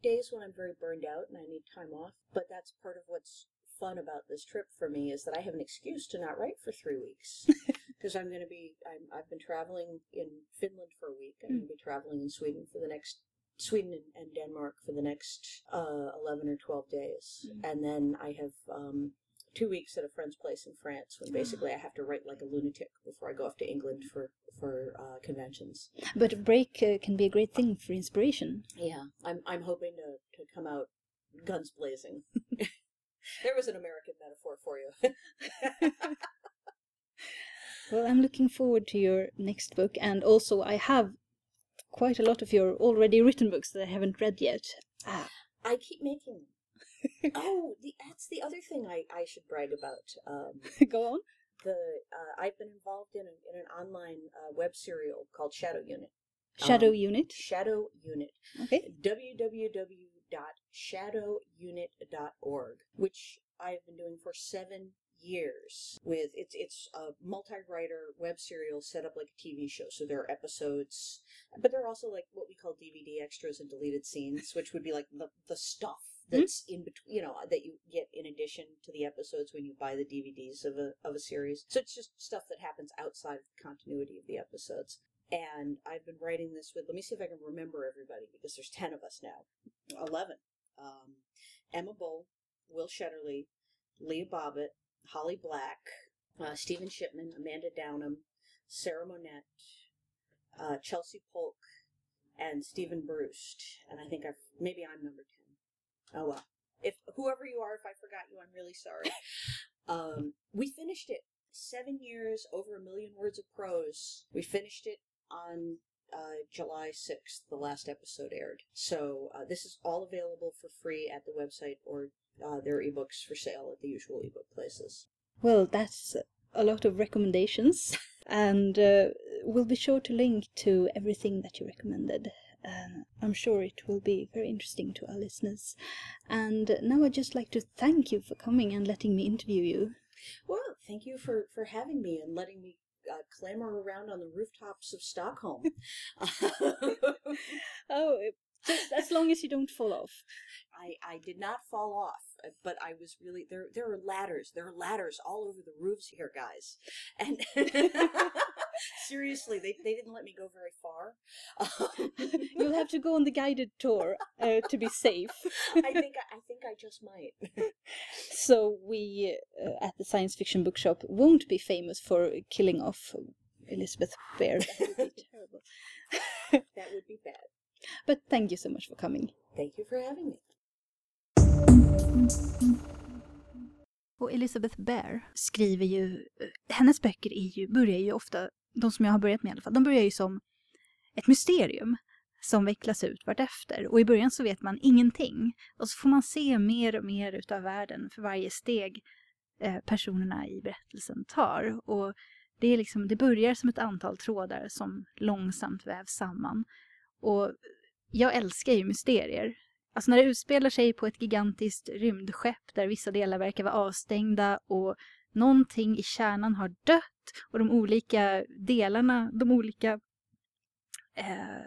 days when I'm very burned out and I need time off. But that's part of what's fun about this trip for me is that I have an excuse to not write for three weeks <laughs> because I'm going to be I'm, I've been traveling in Finland for a week. I'm going to be traveling in Sweden for the next Sweden and, Denmark for the next uh, 11 or 12 days. Mm. And then I have um, two weeks at a friend's place in France when basically I have to write like a lunatic before I go off to England for, for uh, conventions. But a break uh, can be a great thing for inspiration. Yeah, I'm, I'm hoping to, to come out guns blazing. <laughs> there was an American metaphor for you. <laughs> Well, I'm looking forward to your next book, and also I have quite a lot of your already written books that I haven't read yet. Ah, I keep making them. <laughs> oh, the, that's the other thing I, I should brag about. Um, <laughs> go on. the uh, I've been involved in, a, in an online uh, web serial called Shadow Unit. Shadow Um, Unit. Shadow Unit. Okay. www.shadowunit.org, which I've been doing for seven years. With it's it's a multi-writer web serial set up like a TV show. So there are episodes, but there are also like what we call DVD extras and deleted scenes, which would be like the the stuff that's in between, you know, that you get in addition to the episodes when you buy the DVDs of a of a series. So it's just stuff that happens outside of the continuity of the episodes. and I've been writing this with. Let me see if I can remember everybody because there's ten of us now. Eleven. Um, Emma Bull, Will Shetterly, Leah Bobet, Holly Black, uh, Stephen Shipman, Amanda Downum, Sarah Monette, uh, Chelsea Polk, and Steven Brust. And I think I've maybe I'm number ten. Oh well. If whoever you are, if I forgot you, I'm really sorry. <laughs> um, we finished it. Seven years, over a million words of prose. We finished it on uh, July 6th, the last episode aired. So uh, this is all available for free at the website or uh, there are ebooks for sale at the usual ebook places. Well, that's a lot of recommendations, <laughs> and uh, we'll be sure to link to everything that you recommended. Uh, I'm sure it will be very interesting to our listeners. And now I'd just like to thank you for coming and letting me interview you. Well, thank you for, for having me and letting me uh, clamber around on the rooftops of Stockholm. <laughs> <laughs> oh, just as long as you don't fall off. I, I did not fall off, uh, but I was really there. There are ladders. There are ladders all over the roofs here, guys. And <laughs> seriously, they they didn't let me go very far. <laughs> You'll have to go on the guided tour uh, to be safe. I think I think I just might. <laughs> so we uh, at the science fiction bookshop won't be famous for killing off Elizabeth Bear. <laughs> That would be terrible. that would be bad. But thank you so much for coming. Thank you for having me. Och Elizabeth Bear skriver ju, hennes böcker är ju, börjar ju ofta, de som jag har börjat med i alla fall, de börjar ju som ett mysterium som vecklas ut vartefter. Och i början så vet man ingenting. Och så får man se mer och mer utav världen för varje steg eh, personerna i berättelsen tar. Och det, är liksom, det börjar som ett antal trådar som långsamt vävs samman. Och jag älskar ju mysterier. Alltså när det utspelar sig på ett gigantiskt rymdskepp där vissa delar verkar vara avstängda och någonting i kärnan har dött och de olika delarna, de olika eh,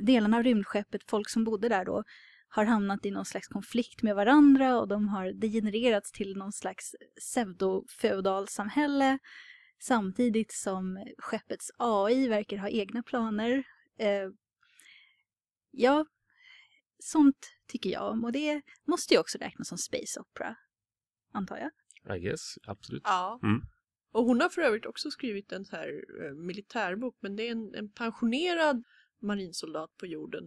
delarna av rymdskeppet, folk som bodde där då, har hamnat i någon slags konflikt med varandra och de har degenererats till någon slags pseudo-feodalsamhälle samtidigt som skeppets AI verkar ha egna planer. Eh, ja, sånt tycker jag om och det måste ju också räknas som space opera, antar jag. I guess, absolut. Ja. Mm. Och hon har för övrigt också skrivit en så här eh, militärbok, men det är en, en pensionerad marinsoldat på jorden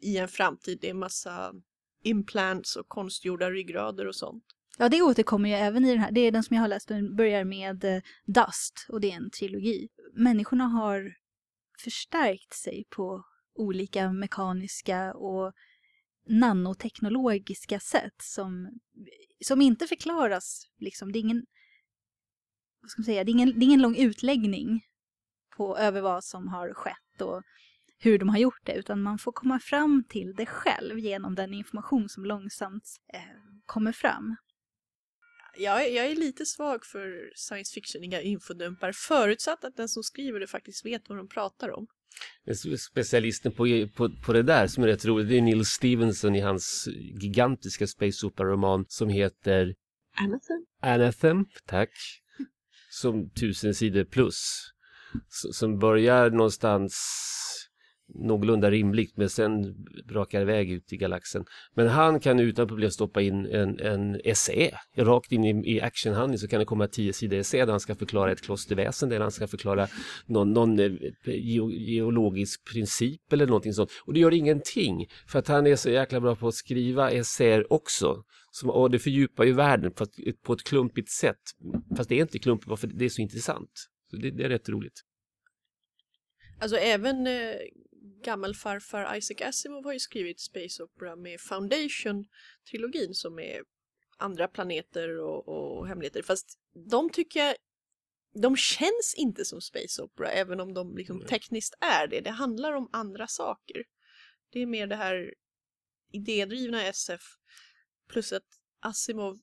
i en framtid. Det är massa implants och konstgjorda ryggrader och sånt. Ja, det återkommer ju även i den här. Det är den som jag har läst. Den börjar med eh, Dust och det är en trilogi. Människorna har förstärkt sig på olika mekaniska och nanoteknologiska sätt som, som inte förklaras. Liksom. Det, är ingen, vad ska man säga, det, är ingen, det är ingen lång utläggning på, över vad som har skett och hur de har gjort det, utan man får komma fram till det själv genom den information som långsamt eh, kommer fram. Jag är, jag är lite svag för science fictioniga infodumpar, förutsatt att den som skriver det faktiskt vet vad de pratar om. Specialisten på, på, på det där som är rätt roligt, det är Neil Stevenson i hans gigantiska space opera-roman som heter Anathem. Anathem, tack. Som tusen sidor plus. Som börjar någonstans någorlunda rimligt men sen brakar iväg ut i galaxen. Men han kan utan problem stoppa in en, en essä. Rakt in i, i actionhandling så kan det komma tio sidor essä där han ska förklara ett klosterväsen där han ska förklara någon, någon eh, geologisk princip eller någonting sånt. Och det gör ingenting för att han är så jäkla bra på att skriva essäer också. Som, och det fördjupar ju världen på ett, på ett klumpigt sätt. Fast det är inte klumpigt, för det är så intressant. Så det, det är rätt roligt. Alltså även eh, gammelfarfar Isaac Asimov har ju skrivit Space Opera med Foundation-trilogin som är andra planeter och, och hemligheter. Fast de tycker jag de känns inte som Space Opera även om de liksom tekniskt är det. Det handlar om andra saker. Det är mer det här idédrivna SF plus att Asimov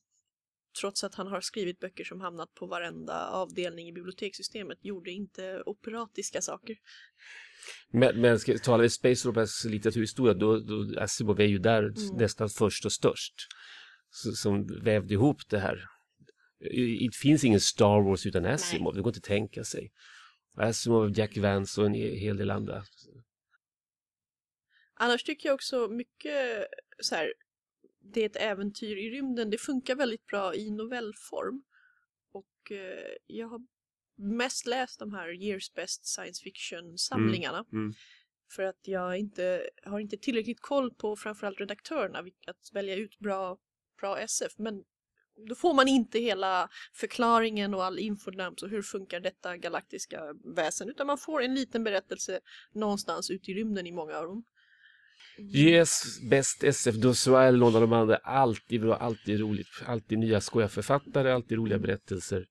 trots att han har skrivit böcker som hamnat på varenda avdelning i bibliotekssystemet gjorde inte operatiska saker. Men, men ska, talar vi Space Operas litteraturhistoria då, då Asimov är ju där mm. nästan först och störst. Så, som vävde ihop det här. Det finns ingen Star Wars utan Asimov, Nej. det går inte att tänka sig. Asimov, Jack Vance och en hel del andra. Annars tycker jag också mycket så här, det är ett äventyr i rymden, det funkar väldigt bra i novellform. Och eh, jag har mest läst de här Years Best Science Fiction-samlingarna. Mm. För att jag inte, har inte tillräckligt koll på framförallt redaktörerna att välja ut bra, bra SF. Men då får man inte hela förklaringen och all infodump och hur funkar detta galaktiska väsen utan man får en liten berättelse någonstans ute i rymden i många av dem. Yes, bäst SF, Dossuel, någon av de andra. Alltid bra, alltid roligt. Alltid nya skoja författare, alltid roliga berättelser.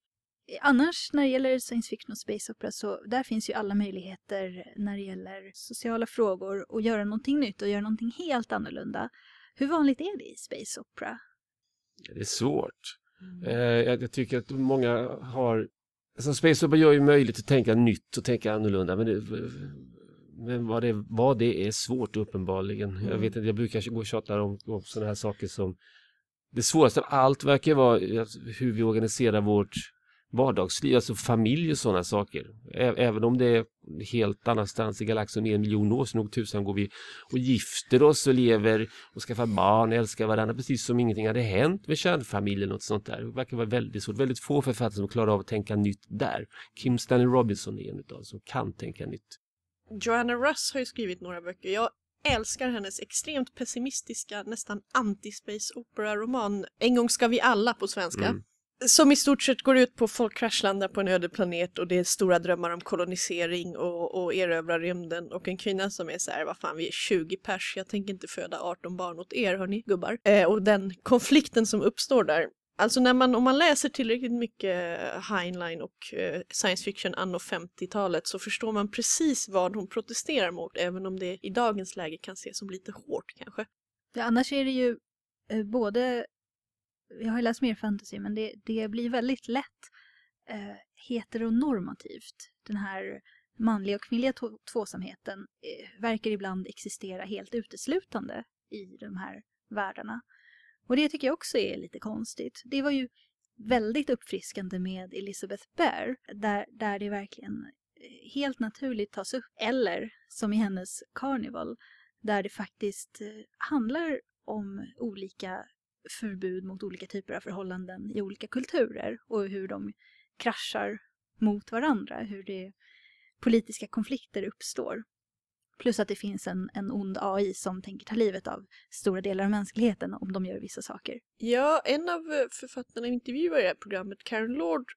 Annars när det gäller science fiction och space opera så där finns ju alla möjligheter när det gäller sociala frågor och göra någonting nytt och göra någonting helt annorlunda. Hur vanligt är det i space opera? Det är svårt. Eh, jag, jag tycker att många har... Alltså Space Opera gör ju möjligt att tänka nytt och tänka annorlunda. Men, det, men vad, det, vad det är svårt uppenbarligen. Jag Mm. vet inte, jag brukar gå och tjata om, om sådana här saker som... Det svåraste av allt verkar vara hur vi organiserar vårt vardagsliv, alltså familj och sådana saker. Ä- Även om det är helt annanstans i galaxen en miljon år, så nog tusan går vi och gifter oss och lever och skaffar barn, älskar varandra precis som ingenting hade hänt med kärnfamiljen och sånt där. Det verkar vara väldigt svårt. Väldigt få författare som klarar av att tänka nytt där. Kim Stanley Robinson är en utav som kan tänka nytt. Joanna Russ har ju skrivit några böcker. Jag älskar hennes extremt pessimistiska, nästan anti-space opera-roman En gång ska vi alla på svenska. Mm. Som i stort sett går ut på att folk kraschlandar på en öde planet och det är stora drömmar om kolonisering och, och erövra rymden och en kvinna som är så här, vad fan vi är 20 pers, jag tänker inte föda 18 barn åt er hörni gubbar. Eh, och den konflikten som uppstår där. Alltså när man, om man läser tillräckligt mycket Heinlein och eh, science fiction anno 50-talet så förstår man precis vad hon protesterar mot även om det i dagens läge kan ses som lite hårt kanske. Ja, annars är det ju eh, både, jag har ju läst mer fantasy, men det, det blir väldigt lätt eh, heteronormativt. Den här manliga och kvinnliga tvåsamheten eh, verkar ibland existera helt uteslutande i de här världarna. Och det tycker jag också är lite konstigt. Det var ju väldigt uppfriskande med Elizabeth Bear, där, där det verkligen eh, helt naturligt tas upp. Eller som i hennes Carnival, där det faktiskt eh, handlar om olika förbud mot olika typer av förhållanden i olika kulturer och hur de kraschar mot varandra, hur det politiska konflikter uppstår. Plus att det finns en, en ond AI som tänker ta livet av stora delar av mänskligheten om de gör vissa saker. Ja, en av eh, författarna jag intervjuar i det här programmet, Karen Lord,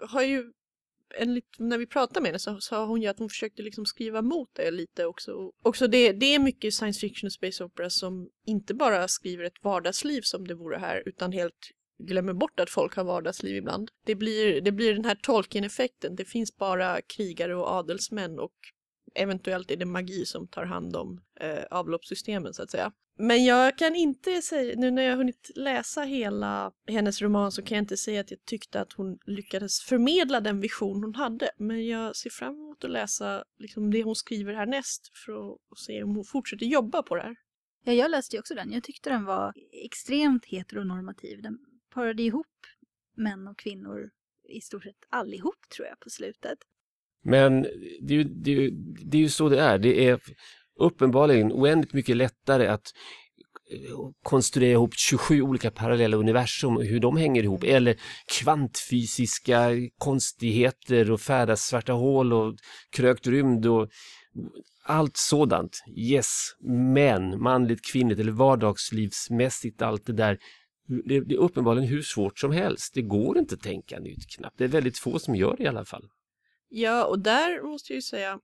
eh, har ju enligt, när vi pratade med henne så sa hon ju att hon försökte liksom skriva mot det lite också. Också det, det är mycket science fiction och space opera som inte bara skriver ett vardagsliv som det vore här utan helt glömmer bort att folk har vardagsliv ibland. Det blir, det blir den här Tolkien-effekten. Det finns bara krigare och adelsmän och eventuellt är det magi som tar hand om eh, avloppssystemen så att säga. Men jag kan inte säga, nu när jag har hunnit läsa hela hennes roman så kan jag inte säga att jag tyckte att hon lyckades förmedla den vision hon hade. Men jag ser fram emot att läsa liksom, det hon skriver härnäst för att se om hon fortsätter jobba på det här. Ja, jag läste ju också den. Jag tyckte den var extremt heteronormativ. Den parade ihop män och kvinnor i stort sett allihop tror jag på slutet. Men det är, ju, det, är ju, det är ju så det är. Det är uppenbarligen oändligt mycket lättare att eh, konstruera ihop 27 olika parallella universum och hur de hänger ihop. Eller kvantfysiska konstigheter och färdas svarta hål och krökt rymd och allt sådant. Yes, men manligt, kvinnligt eller vardagslivsmässigt allt det där. Det, är uppenbarligen hur svårt som helst. Det går inte att tänka nytt knappt. Det är väldigt få som gör det i alla fall. Ja, och där måste jag ju säga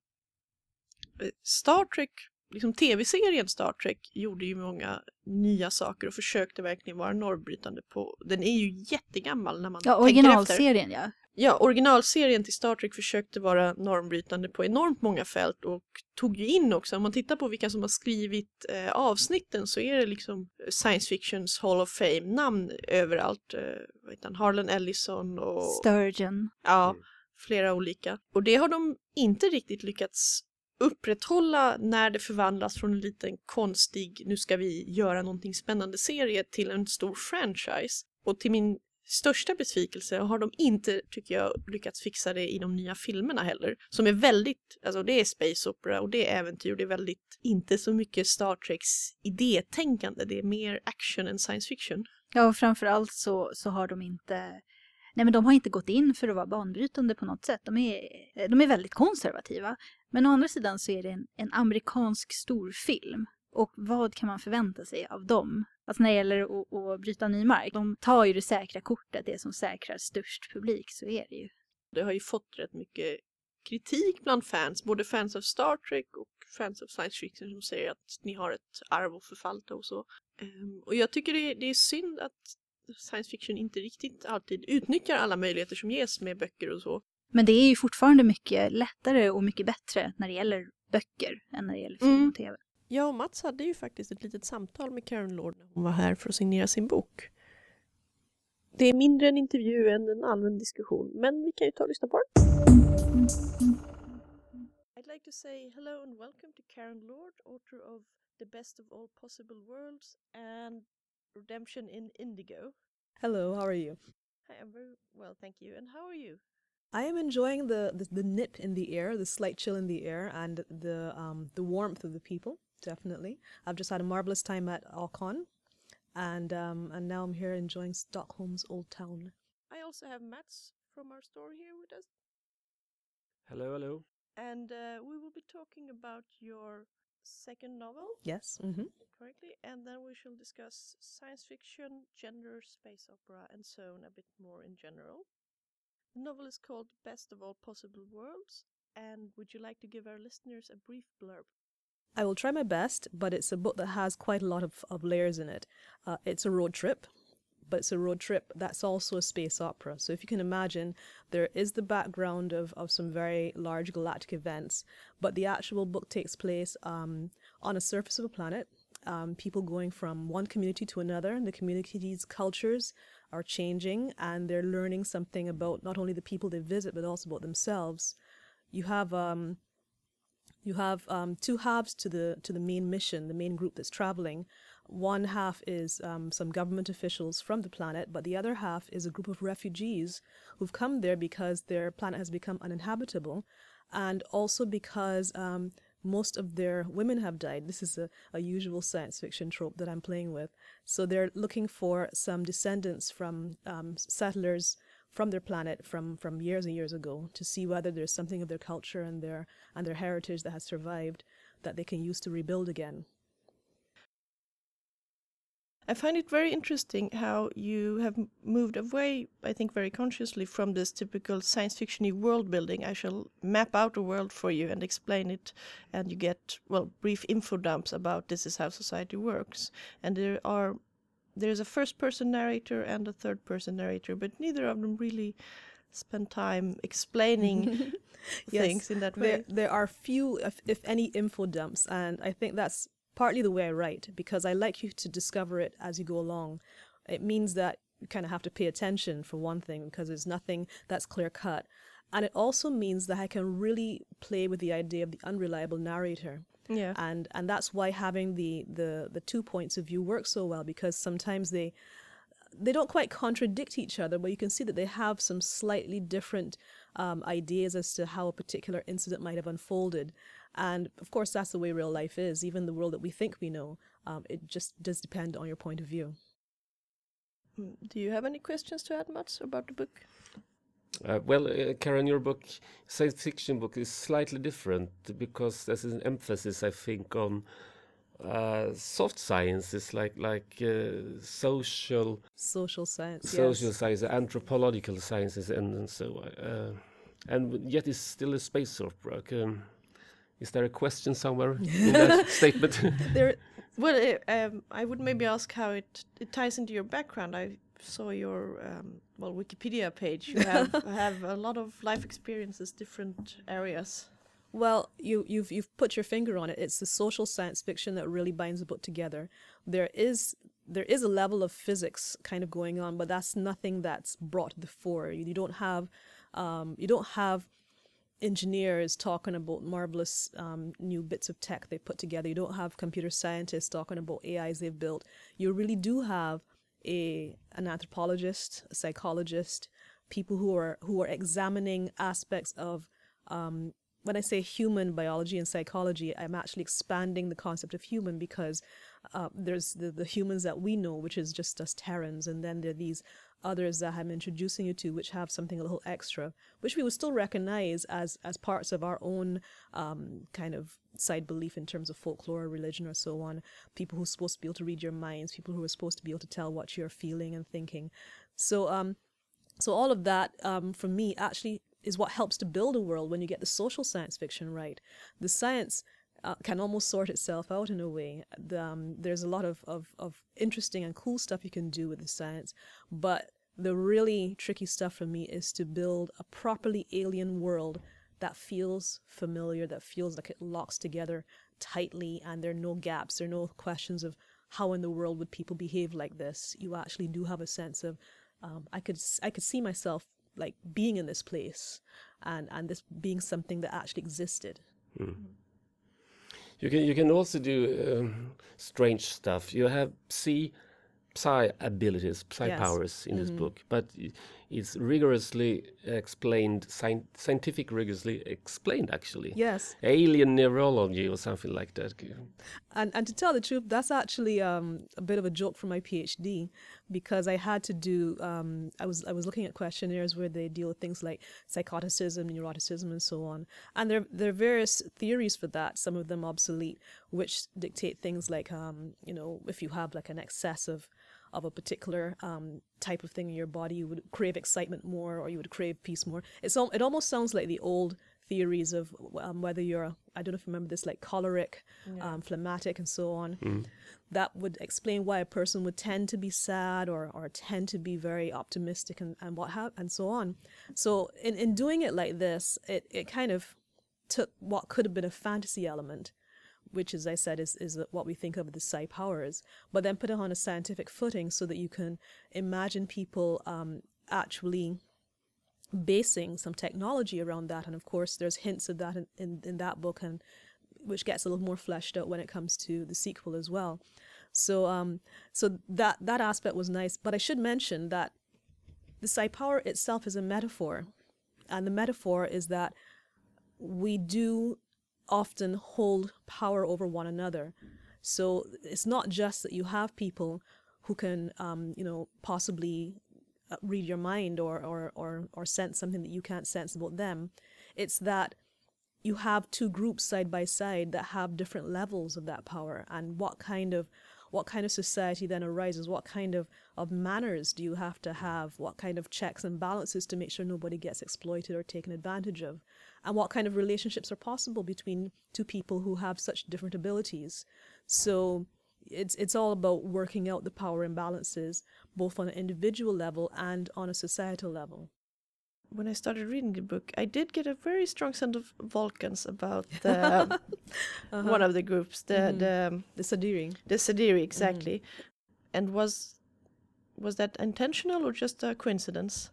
Star Trek, liksom tv-serien Star Trek gjorde ju många nya saker och försökte verkligen vara normbrytande på. Den är ju jättegammal när man Ja, tänker efter. originalserien ja. Ja, originalserien till Star Trek försökte vara normbrytande på enormt många fält och tog ju in också, om man tittar på vilka som har skrivit eh, avsnitten så är det liksom science fictions Hall of Fame-namn överallt. Eh, vad heter han? Harlan Ellison och Sturgeon. ja, flera olika. Och det har de inte riktigt lyckats upprätthålla när det förvandlas från en liten konstig, nu ska vi göra någonting spännande serie till en stor franchise. Och till min största besvikelse har de inte, tycker jag, lyckats fixa det i de nya filmerna heller. Som är väldigt, alltså det är space opera och det är äventyr, det är väldigt, inte så mycket Star Treks idétänkande, det är mer action än science fiction. Ja, och framförallt så, så har de inte Nej, men de har inte gått in för att vara banbrytande på något sätt. De är, de är väldigt konservativa. Men å andra sidan så är det en, en amerikansk storfilm. Och vad kan man förvänta sig av dem? Alltså när det gäller att, att bryta ny mark. De tar ju det säkra kortet, det som säkrar störst publik, så är det ju. Det har ju fått rätt mycket kritik bland fans, både fans av Star Trek och fans av science fiction som säger att ni har ett arv att förvalta och så. Um, och jag tycker det är, det är synd att science fiction inte riktigt alltid utnyttjar alla möjligheter som ges med böcker och så. Men det är ju fortfarande mycket lättare och mycket bättre när det gäller böcker än när det gäller film Mm. och tv. Jag och Mats hade ju faktiskt ett litet samtal med Karen Lord när hon var här för att signera sin bok. Det är mindre en intervju än en allmän diskussion, men vi kan ju ta och lyssna på den. I'd like to say hello and welcome to Karen Lord, author of The Best of All Possible Worlds and Redemption in Indigo. Hello, how are you? Hi, I'm very well, thank you. And how are you? I am enjoying the, the, the nip in the air, the slight chill in the air, and the um, the warmth of the people. Definitely, I've just had a marvelous time at Alcon, and um, and now I'm here enjoying Stockholm's old town. I also have Mats from our store here with us, Hello, hello. and uh, we will be talking about your second novel. Yes. Mm-hmm. correctly, and then we shall discuss science fiction, gender, space opera, and so on a bit more in general. The novel is called Best of All Possible Worlds, and would you like to give our listeners a brief blurb? I will try my best, but it's a book that has quite a lot of, of layers in it. Uh, it's a road trip, but it's a road trip that's also a space opera. So if you can imagine, there is the background of, of some very large galactic events, but the actual book takes place um, on a surface of a planet. Um, people going from one community to another, and the community's cultures are changing, and they're learning something about not only the people they visit, but also about themselves. You have um, you have um, two halves to the to the main mission, the main group that's traveling. One half is um, some government officials from the planet, but the other half is a group of refugees who've come there because their planet has become uninhabitable, and also because um, most of their women have died. This is a, a usual science fiction trope that I'm playing with. So they're looking for some descendants from um, settlers from their planet from, from years and years ago to see whether there's something of their culture and their and their heritage that has survived that they can use to rebuild again. I find it very interesting how you have moved away, I think, very consciously from this typical science fictiony world building. I shall map out a world for you and explain it, and you get well brief info dumps about this is how society works. And there are there's a first person narrator and a third person narrator, but neither of them really spend time explaining <laughs> Yes, things in that There, way. there are few, if, if any, info dumps, and I think that's partly the way I write because I like you to discover it as you go along. It means that you kind of have to pay attention for one thing because there's nothing that's clear cut. And it also means that I can really play with the idea of the unreliable narrator. Yeah. And and that's why having the, the, the two points of view works so well because sometimes they they don't quite contradict each other, but you can see that they have some slightly different um, ideas as to how a particular incident might have unfolded. And of course, that's the way real life is. Even the world that we think we know, um, it just does depend on your point of view. Mm, Do you have any questions to add, Mats, about the book? Uh, well, uh, Karen, your book, science fiction book, is slightly different because there's an emphasis, I think, on uh, soft sciences like like uh, social Social science. social yes. science, anthropological sciences, and, and so on. Uh, and yet, it's still a space opera. Um, is there a question somewhere in <laughs> that statement? <laughs> There, Well, uh, um, I would maybe ask how it, it ties into your background. I saw your um, well Wikipedia page. You have <laughs> have a lot of life experiences, different areas. Well, you, you've you've put your finger on it. It's the social science fiction that really binds the book together. There is there is a level of physics kind of going on, but that's nothing that's brought to the fore. You, you don't have um, you don't have engineers talking about marvelous um, new bits of tech they put together. You don't have computer scientists talking about AIs they've built. You really do have a an anthropologist, a psychologist, people who are who are examining aspects of um, when I say human biology and psychology, I'm actually expanding the concept of human because uh, there's the, the humans that we know, which is just us Terrans, and then there are these others that I'm introducing you to, which have something a little extra, which we would still recognize as as parts of our own um, kind of side belief in terms of folklore, or religion, or so on. People who are supposed to be able to read your minds, people who are supposed to be able to tell what you're feeling and thinking. So, um, so all of that um, for me actually is what helps to build a world when you get the social science fiction right. The science uh, can almost sort itself out in a way. The, um, there's a lot of, of, of interesting and cool stuff you can do with the science, but the really tricky stuff for me is to build a properly alien world that feels familiar, that feels like it locks together tightly, and there are no gaps, there are no questions of how in the world would people behave like this. You actually do have a sense of um, I could I could see myself like being in this place, and and this being something that actually existed. Mm. You can you can also do um, strange stuff. You have see psi abilities, psi Yes. powers in this Mhm. book, but i- it's rigorously explained, scien- scientific rigorously explained actually. Yes, Alien neurology or something like that. and and to tell the truth, that's actually um, a bit of a joke for my PhD because I had to do. Um, I was I was looking at questionnaires where they deal with things like psychoticism, neuroticism, and so on. And there there are various theories for that. Some of them obsolete, which dictate things like um, you know if you have like an excess of of a particular um, type of thing in your body, you would crave excitement more, or you would crave peace more. It's al- it almost sounds like the old theories of um, whether you're I don't know if you remember this like choleric, um, phlegmatic, and so on. That would explain why a person would tend to be sad or, or tend to be very optimistic and, and what have and so on. So in, in doing it like this, it, it kind of took what could have been a fantasy element, which as I said is, is what we think of as psi powers, but then put it on a scientific footing so that you can imagine people um, actually basing some technology around that. And of course, there's hints of that in, in, in that book, and which gets a little more fleshed out when it comes to the sequel as well. So, um, so that that aspect was nice. But I should mention that the psi power itself is a metaphor, and the metaphor is that we do often hold power over one another. So it's not just that you have people who can, um, you know, possibly uh, read your mind or, or, or, or sense something that you can't sense about them. It's that you have two groups side by side that have different levels of that power and what kind of what kind of society then arises what kind of, of manners do you have to have what kind of checks and balances to make sure nobody gets exploited or taken advantage of and what kind of relationships are possible between two people who have such different abilities so it's it's all about working out the power imbalances both on an individual level and on a societal level When I started reading the book, I did get a very strong sense of Vulcans about <laughs> the, um, uh-huh. one of the groups, the Mhm. the the sadiri the Sadiri mm-hmm. exactly. And was was that intentional or just a coincidence?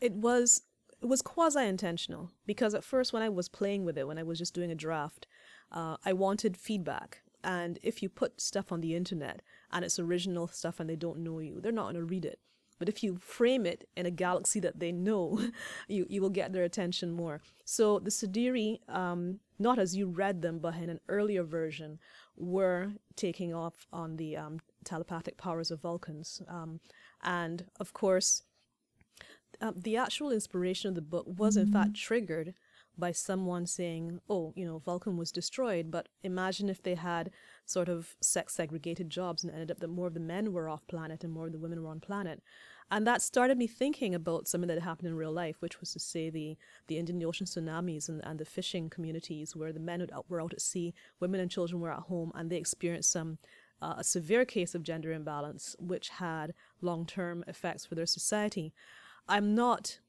it was it was quasi intentional because at first when I was playing with it, when I was just doing a draft, uh, I wanted feedback. And if you put stuff on the internet and it's original stuff and they don't know you, they're not going to read it. But if you frame it in a galaxy that they know, <laughs> you, you will get their attention more. So the Sadiri, um, not as you read them, but in an earlier version, were taking off on the um, telepathic powers of Vulcans. Um, and of course, um, the actual inspiration of the book was in fact triggered by someone saying, "Oh, you know, Vulcan was destroyed." But imagine if they had sort of sex segregated jobs and ended up that more of the men were off planet and more of the women were on planet, and that started me thinking about something that happened in real life, which was to say the the Indian Ocean tsunamis and, and the fishing communities where the men were out at sea, women and children were at home, and they experienced some uh, a severe case of gender imbalance, which had long term effects for their society. I'm not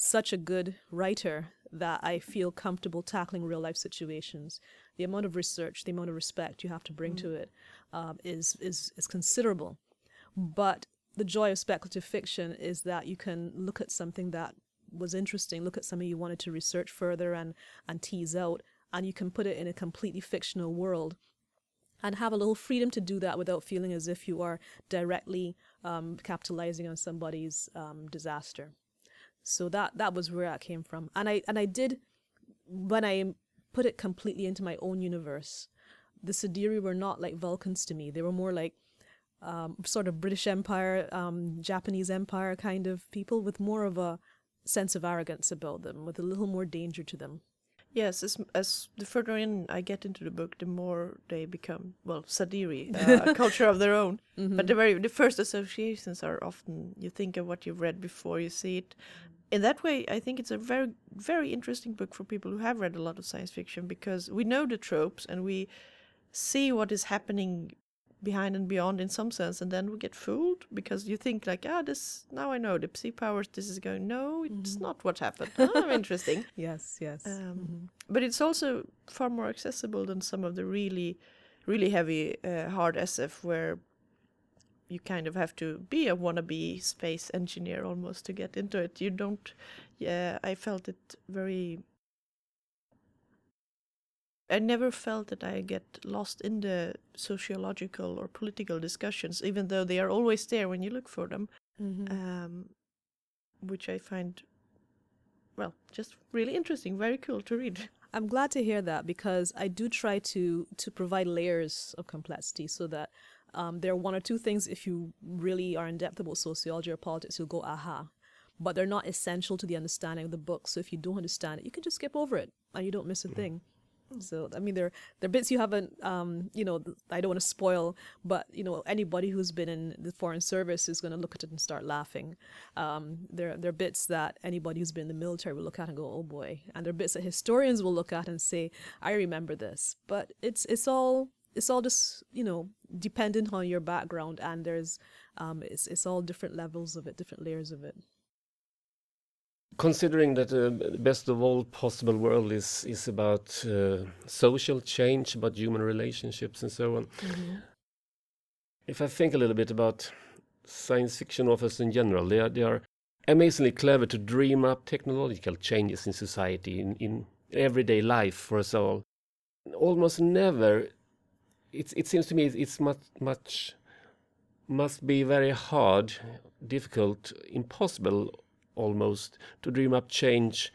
such a good writer that I feel comfortable tackling real life situations. The amount of research, the amount of respect you have to bring to it um, is is is considerable. But the joy of speculative fiction is that you can look at something that was interesting, look at something you wanted to research further and and tease out, and you can put it in a completely fictional world and have a little freedom to do that without feeling as if you are directly um, capitalizing on somebody's um, disaster. So that that was where that came from, and I and I did when I put it completely into my own universe. The Sadiri were not like Vulcans to me; they were more like um, sort of British Empire, um, Japanese Empire kind of people with more of a sense of arrogance about them, with a little more danger to them. Yes, as, as the further in I get into the book, the more they become well Sadiri, uh, a <laughs> culture of their own. But the very the first associations are often you think of what you've read before you see it. In that way, I think it's a very very interesting book for people who have read a lot of science fiction because we know the tropes and we see what is happening behind and beyond in some sense, and then we get fooled because you think like, ah, this now I know the psi powers. This is going. No, it's not what happened. Oh, <laughs> interesting. Yes, yes. Um, But it's also far more accessible than some of the really, really heavy uh, hard SF where you kind of have to be a wannabe space engineer almost to get into it. You don't. Yeah, I felt it very. I never felt that I get lost in the sociological or political discussions, even though they are always there when you look for them, Mhm. um, which I find, well, just really interesting, very cool to read. <laughs> I'm glad to hear that because I do try to to provide layers of complexity so that um, there are one or two things if you really are in depth about sociology or politics, you'll go aha. But they're not essential to the understanding of the book. So if you don't understand it, you can just skip over it and you don't miss a thing. So I mean, there there are bits you haven't, um, you know, I don't want to spoil, but you know, anybody who's been in the foreign service is going to look at it and start laughing. Um, there there are bits that anybody who's been in the military will look at and go, oh boy, and there are bits that historians will look at and say, I remember this. But it's it's all it's all just you know dependent on your background, and there's um, it's it's all different levels of it, different layers of it. Considering that uh, the best of all possible world is is about uh, social change, about human relationships and so on. If I think a little bit about science fiction authors in general, they are, they are amazingly clever to dream up technological changes in society, in, in everyday life for us all. Almost never, it, it seems to me it's much, much, must be very hard, difficult, impossible almost to dream up change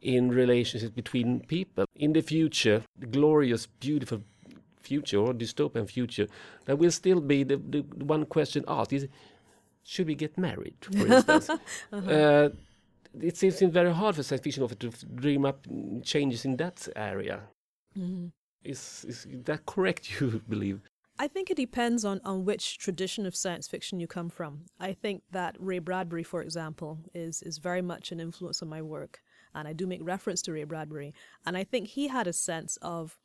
in relationships between people. In the future, the glorious, beautiful future or dystopian future, there will still be the, the one question asked is should we get married, for <laughs> instance? uh, it seems very hard for science fiction authors to dream up mm, changes in that area. Is, is that correct, <laughs> you believe? I think it depends on, on which tradition of science fiction you come from. I think that Ray Bradbury, for example, is, is very much an influence on my work. And I do make reference to Ray Bradbury. And I think he had a sense of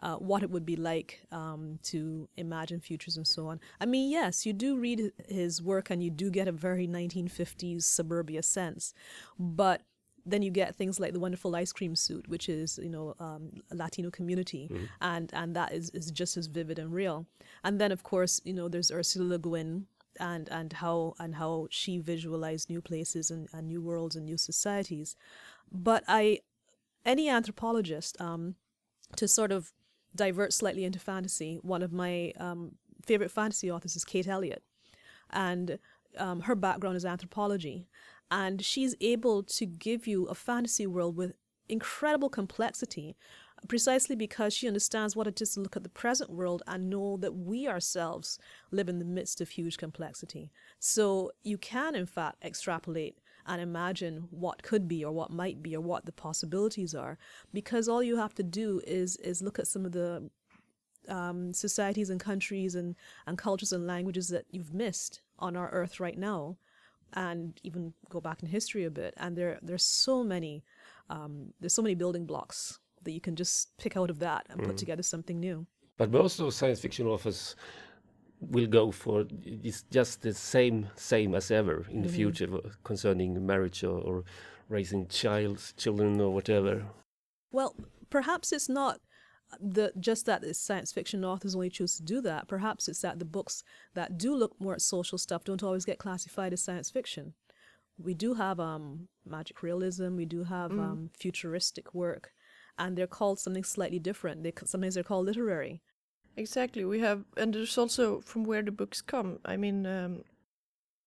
uh, what it would be like um, to imagine futures and so on. I mean, yes, you do read his work and you do get a very 1950s suburbia sense. But then you get things like the wonderful ice cream suit, which is you know um, a Latino community, and and that is, is just as vivid and real. And then of course you know there's Ursula Le Guin and and how and how she visualized new places and, and new worlds and new societies. But I, any anthropologist, um, to sort of divert slightly into fantasy, one of my um, favorite fantasy authors is Kate Elliott, and um, her background is anthropology, and she's able to give you a fantasy world with incredible complexity precisely because she understands what it is to look at the present world and know that we ourselves live in the midst of huge complexity. So you can, in fact, extrapolate and imagine what could be or what might be or what the possibilities are because all you have to do is is look at some of the um, societies and countries and, and cultures and languages that you've missed on our earth right now and even go back in history a bit and there there's so many um, there's so many building blocks that you can just pick out of that and put together something new. But most of science fiction authors will go for it's just the same same as ever in the future uh, concerning marriage or, or raising child children or whatever. Well, perhaps it's not the just that the science fiction authors only choose to do that. Perhaps it's that the books that do look more at social stuff don't always get classified as science fiction. We do have um, magic realism. We do have um, futuristic work, and they're called something slightly different. They sometimes they're called literary. Exactly. We have, and there's also from where the books come. I mean, um,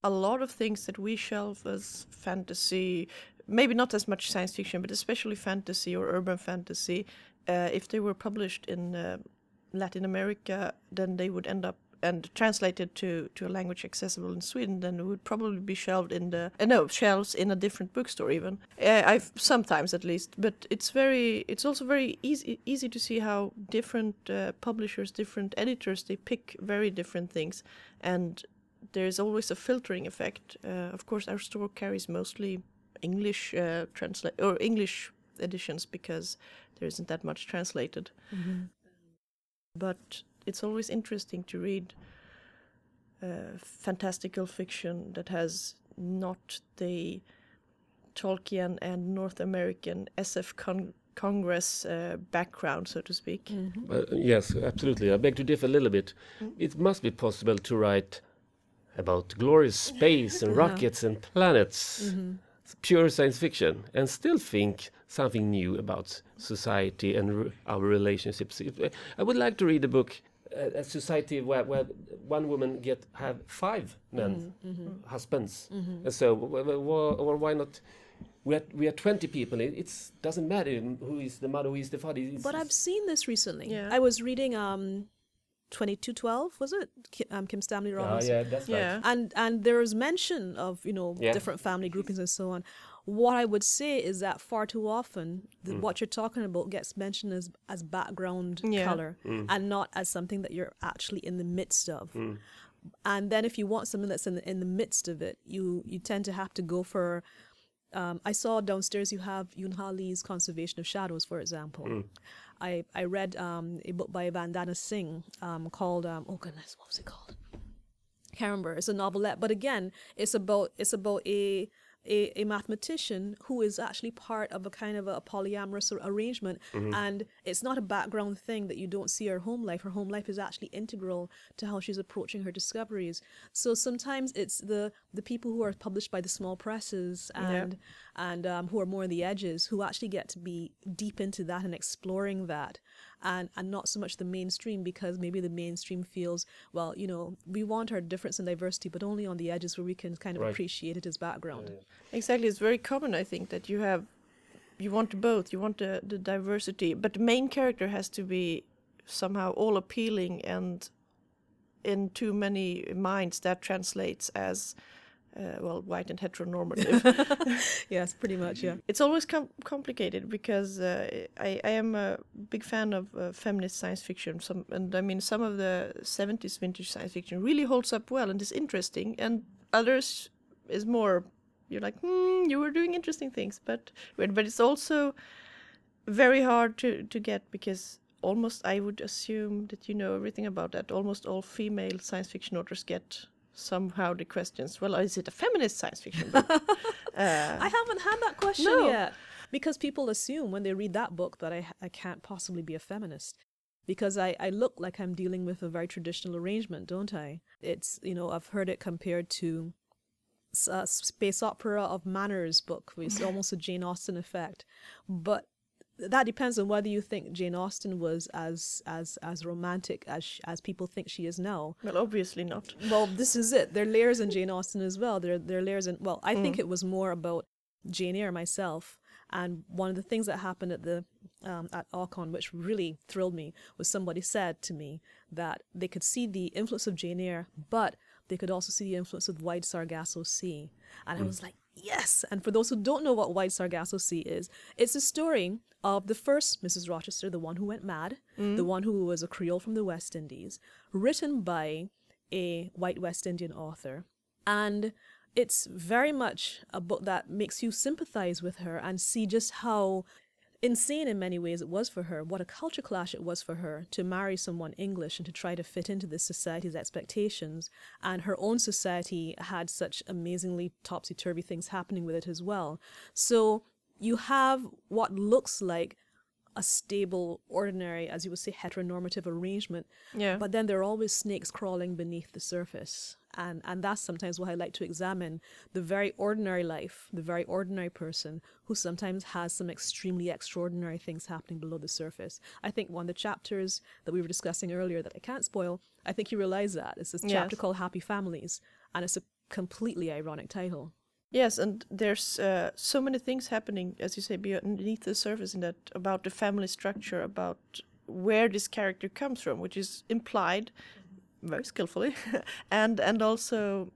a lot of things that we shelve as fantasy, maybe not as much science fiction, but especially fantasy or urban fantasy, uh, if they were published in uh, Latin America, then they would end up and translated to, to a language accessible in Sweden, then it would probably be shelved in the uh, no shelves in a different bookstore even. Uh, I've sometimes at least, but it's very it's also very easy easy to see how different uh, publishers, different editors, they pick very different things, and there's always a filtering effect. Uh, of course, our store carries mostly English uh, translate or English editions because there isn't that much translated. But it's always interesting to read uh, fantastical fiction that has not the Tolkien and North American SF con- Congress uh, background, so to speak. Uh, yes, absolutely. I beg to differ a little bit. It must be possible to write about glorious space and <laughs> rockets and planets, It's pure science fiction, and still think something new about society and r- our relationships. If, uh, I would like to read a book, uh, a society where, where one woman get have five men husbands, and so w- w- w- or why not? We are, we are 20 people. It it's, doesn't matter who is the mother, who is the father. It's, But I've seen this recently. Yeah. I was reading um, 2212, was it? Ki- Um, Kim Stanley Ah, Robbins. yeah, that's Yeah. right. and and there was mention of you know Yeah. different family groupings and so on what i would say is that far too often the, what you're talking about gets mentioned as as background Yeah. color and not as something that you're actually in the midst of and then if you want something that's in the, in the midst of it you you tend to have to go for um, I saw downstairs you have Yoon Ha Lee's Conservation of Shadows, for example. I, I read um, a book by Vandana Singh um, called um, oh goodness, what was it called? can't remember. It's a novelette, but again, it's about it's about a a, a mathematician who is actually part of a kind of a polyamorous ar- arrangement, mm-hmm. and it's not a background thing that you don't see her home life. Her home life is actually integral to how she's approaching her discoveries. So sometimes it's the the people who are published by the small presses and and um, who are more on the edges who actually get to be deep into that and exploring that and and not so much the mainstream because maybe the mainstream feels well you know we want our difference and diversity but only on the edges where we can kind of Right. appreciate it as background Exactly, it's very common. I think that you have, you want both. You want the the diversity, but the main character has to be somehow all appealing, and in too many minds that translates as, uh, well, white and heteronormative. <laughs> <laughs> yes pretty much yeah it's always com- complicated because uh, I, I am a big fan of uh, feminist science fiction. Some, and I mean, some of the 70s vintage science fiction really holds up well and is interesting, and others is more, you're like, hmm, you were doing interesting things, but but it's also very hard to, to get because almost I would assume that you know everything about that. Almost all female science fiction authors get somehow the questions, well, is it a feminist science fiction book? <laughs> uh, i haven't had that question No. yet because people assume when they read that book that i, I can't possibly be a feminist because I, I look like i'm dealing with a very traditional arrangement don't i it's you know i've heard it compared to a space opera of manners book which is almost a jane austen effect but that depends on whether you think Jane Austen was as as as romantic as as people think she is now. well, obviously not. Well, this is it. There are layers in Jane Austen as well. There there are layers in. Well, I think it was more about Jane Eyre myself. And one of the things that happened at the um, at Alcon, which really thrilled me, was somebody said to me that they could see the influence of Jane Eyre, but they could also see the influence of Wide Sargasso Sea. And I was like, yes. And for those who don't know what Wide Sargasso Sea is, it's a story of the first Mrs. Rochester, the one who went mad, mm. the one who was a Creole from the West Indies, written by a white West Indian author. And it's very much a book that makes you sympathize with her and see just how insane in many ways it was for her, what a culture clash it was for her to marry someone English and to try to fit into this society's expectations. And her own society had such amazingly topsy turvy things happening with it as well. So you have what looks like a stable, ordinary, as you would say, heteronormative arrangement Yeah. but then there are always snakes crawling beneath the surface. And, and that's sometimes what I like to examine the very ordinary life, the very ordinary person who sometimes has some extremely extraordinary things happening below the surface. I think one of the chapters that we were discussing earlier that I can't spoil, I think you realize that. It's this chapter Yes. called Happy Families, and it's a completely ironic title. Yes, and there's uh, so many things happening, as you say, beneath the surface in that about the family structure, about where this character comes from, which is implied very skillfully, <laughs> and and also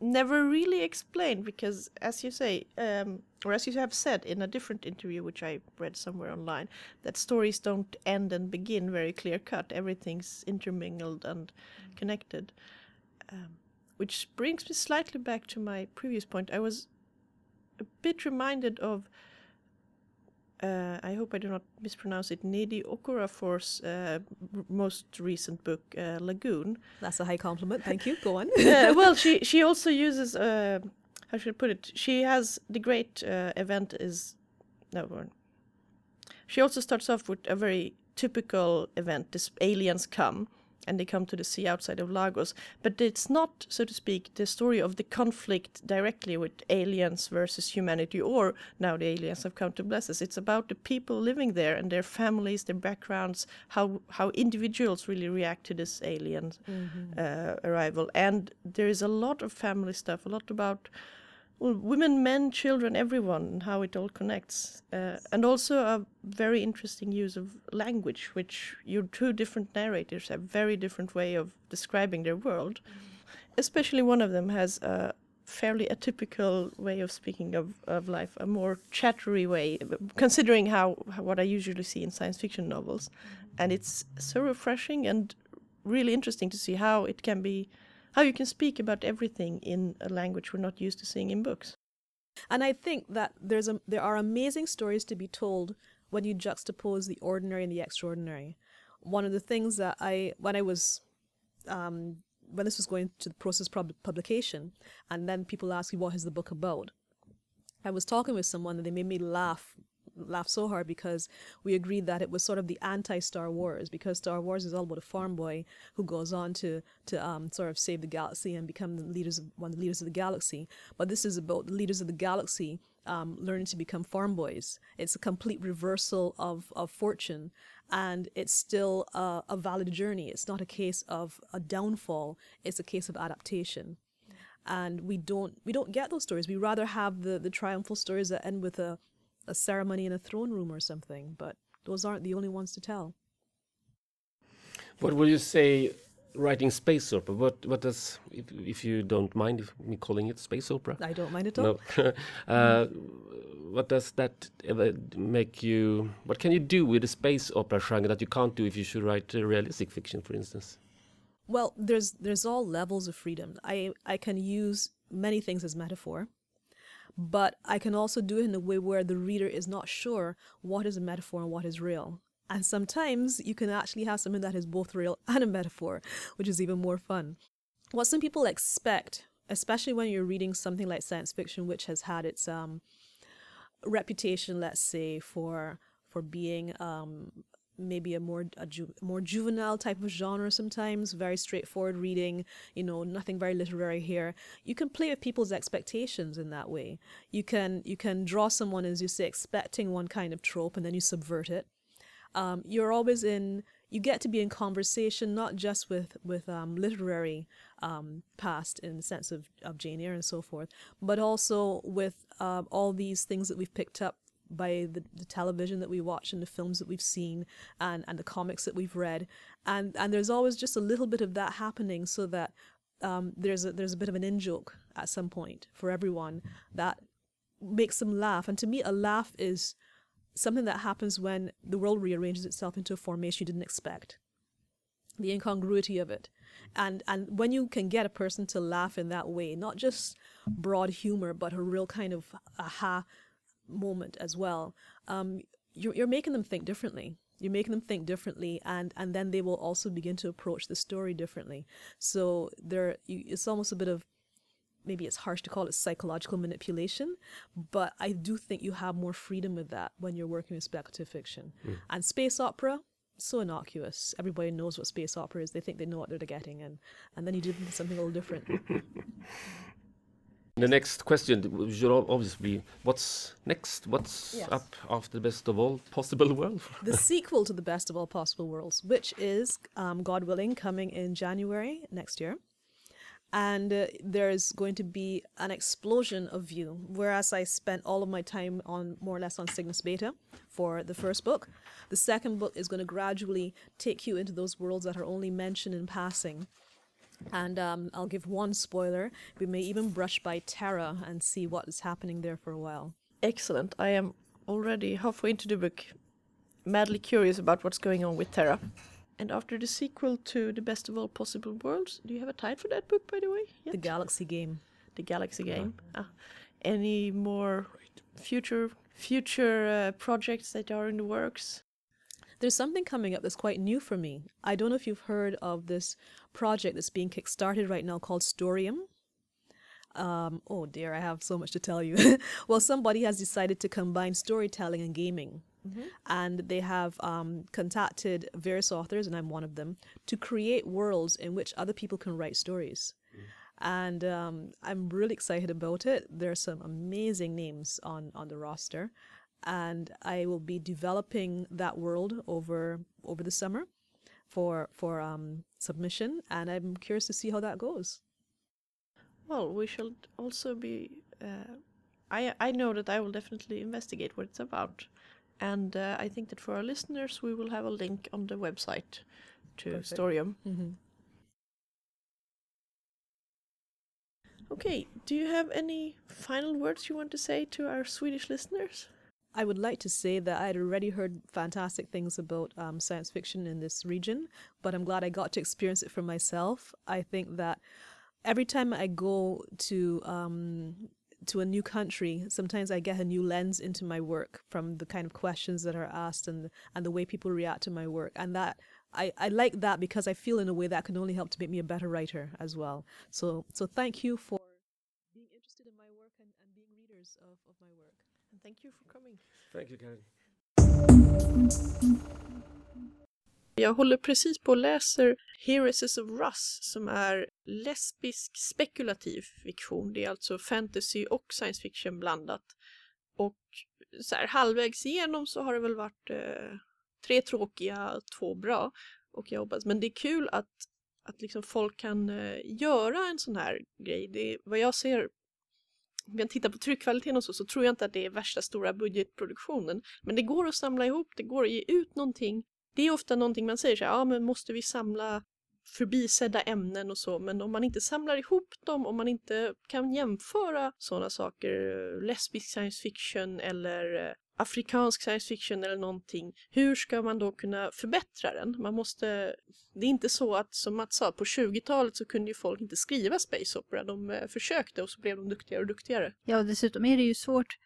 never really explained because, as you say, um, or as you have said in a different interview, which I read somewhere online, that stories don't end and begin very clear cut. Everything's intermingled and connected. Um, which brings me slightly back to my previous point. I was a bit reminded of, uh, I hope I do not mispronounce it, Nnedi Okorafor's uh, r- most recent book, uh, Lagoon. That's a high compliment. Thank you. Go on. uh, <laughs> well, she she also uses uh, how should I put it? She has the great uh, event is no one. She also starts off with a very typical event. This aliens come and they come to the sea outside of Lagos, but it's not, so to speak, the story of the conflict directly with aliens versus humanity, or now the aliens have come to bless us. It's about the people living there and their families, their backgrounds, how how individuals really react to this alien uh, arrival. And there is a lot of family stuff, a lot about well, women, men, children, everyone, and how it all connects. Uh, and also a very interesting use of language, which your two different narrators have very different way of describing their world. Especially one of them has a fairly atypical way of speaking of, of life, a more chattery way, considering how, how what I usually see in science fiction novels. And it's so refreshing and really interesting to see how it can be how you can speak about everything in a language we're not used to seeing in books. And I think that there's a, there are amazing stories to be told when you juxtapose the ordinary and the extraordinary. One of the things that I, when I was, um, when this was going to the process of publication, and then people ask me, what is the book about, I was talking with someone and they made me laugh laugh so hard because we agreed that it was sort of the anti Star Wars because Star Wars is all about a farm boy who goes on to to um, sort of save the galaxy and become the leaders of one of the leaders of the galaxy. But this is about the leaders of the galaxy um, learning to become farm boys. It's a complete reversal of, of fortune, and it's still a, a valid journey. It's not a case of a downfall. It's a case of adaptation and we don't we don't get those stories. We rather have the the triumphal stories that end with a a ceremony in a throne room or something, but those aren't the only ones to tell. What would you say writing space opera? What what does if, if you don't mind if me calling it space opera? I don't mind at all. No. <laughs> uh, what does that ever make you? What can you do with the space opera genre that you can't do if you should write uh, realistic fiction, for instance? Well, there's there's all levels of freedom. I I can use many things as metaphor, but I can also do it in a way where the reader is not sure what is a metaphor and what is real. And sometimes you can actually have something that is both real and a metaphor, which is even more fun. What some people expect, especially when you're reading something like science fiction, which has had its um, reputation, let's say, for for being um, maybe a more a ju- more juvenile type of genre sometimes very straightforward reading you know nothing very literary here. You can play with people's expectations in that way. You can you can draw someone as you say expecting one kind of trope and then you subvert it. Um, you're always in you get to be in conversation not just with with um, literary um, past in the sense of, of Jane Eyre and so forth, but also with uh, all these things that we've picked up by the, the television that we watch and the films that we've seen and, and the comics that we've read. And and there's always just a little bit of that happening so that um, there's a there's a bit of an in joke at some point for everyone that makes them laugh. And to me a laugh is something that happens when the world rearranges itself into a formation you didn't expect the incongruity of it. And and when you can get a person to laugh in that way not just broad humor but a real kind of aha moment as well um, you're, you're making them think differently you're making them think differently and and then they will also begin to approach the story differently so there you, it's almost a bit of maybe it's harsh to call it psychological manipulation but i do think you have more freedom with that when you're working with speculative fiction and space opera so innocuous. Everybody knows what space opera is. They think they know what they're getting, and and then you do something a little different. <laughs> The next question should obviously be what's next? What's Yes. up after the best of all possible worlds? the sequel to the best of all possible worlds, which is, um, God willing, coming in January next year. And uh, there's going to be an explosion of view. Whereas I spent all of my time on more or less on Cygnus Beta for the first book, the second book is going to gradually take you into those worlds that are only mentioned in passing. And um, I'll give one spoiler. We may even brush by Terra and see what is happening there for a while. Excellent. I am already halfway into the book, madly curious about what's going on with Terra. And after the sequel to The Best of All Possible Worlds, do you have a title for that book, by the way? The Galaxy game. the Galaxy game. Ah. Any more future future uh, projects that are in the works? There's something coming up that's quite new for me. I don't know if you've heard of this project that's being kickstarted right now called Storium. Um, oh dear, I have so much to tell you. <laughs> well, somebody has decided to combine storytelling and gaming. And they have um, contacted various authors, and I'm one of them, to create worlds in which other people can write stories. And um, I'm really excited about it. There are some amazing names on, on the roster and I will be developing that world over over the summer for for um, submission, and I'm curious to see how that goes. Well, we shall also be. Uh, I I know that I will definitely investigate what it's about, and uh, I think that for our listeners, we will have a link on the website to Perfect. Storium. Mm-hmm. Okay, do you have any final words you want to say to our Swedish listeners? I would like to say that I had already heard fantastic things about um, science fiction in this region, but I'm glad I got to experience it for myself. I think that every time I go to um, to a new country, sometimes I get a new lens into my work from the kind of questions that are asked and and the way people react to my work, and that. I, I like that because I feel in a way that can only help to make me a better writer as well. So so thank you for being interested in my work and, and being readers of, of my work. And thank you for coming. Thank you, Karen. Jag håller precis på och läser Heresies of Russ som är lesbisk spekulativ fiktion. Det är alltså fantasy och science fiction blandat. Och så här, halvvägs igenom så har det väl varit eh, tre tråkiga, två bra. Och jag hoppas, men det är kul att, att liksom folk kan eh, göra en sån här grej. Det är, vad jag ser om jag tittar på tryckkvaliteten och så, så tror jag inte att det är värsta stora budgetproduktionen. Men det går att samla ihop, det går att ge ut någonting det är ofta någonting man säger så här, ja men måste vi samla förbisedda ämnen och så, men om man inte samlar ihop dem, om man inte kan jämföra sådana saker, lesbisk science fiction eller eh, afrikansk science fiction eller någonting, hur ska man då kunna förbättra den? Man måste, det är inte så att som Mats sa, på 20-talet så kunde ju folk inte skriva space opera, de eh, försökte och så blev de duktigare och duktigare. Ja, och dessutom är det ju svårt,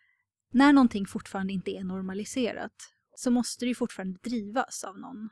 när någonting fortfarande inte är normaliserat, så måste det ju fortfarande drivas av någon.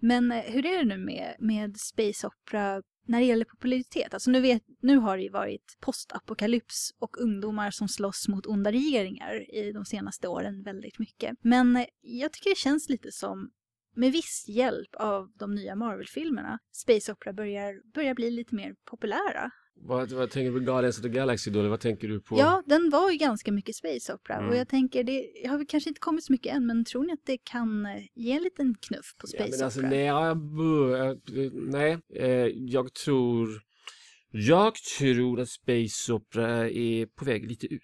Men eh, hur är det nu med, med space opera när det gäller popularitet? Alltså nu, vet, nu har det ju varit postapokalyps och ungdomar som slåss mot onda regeringar i de senaste åren väldigt mycket. Men eh, jag tycker det känns lite som, med viss hjälp av de nya Marvel-filmerna, space opera börjar, börjar bli lite mer populära. Vad, vad tänker du på Guardians of the Galaxy då, eller vad tänker du på? Ja, den var ju ganska mycket space opera och Mm. jag tänker, det har väl kanske inte kommit så mycket än, men tror ni att det kan eh, ge en liten knuff på space Ja, men alltså, opera? nej, ja, bu- eh, nej, eh, jag tror jag tror att Space Opera är på väg lite ut.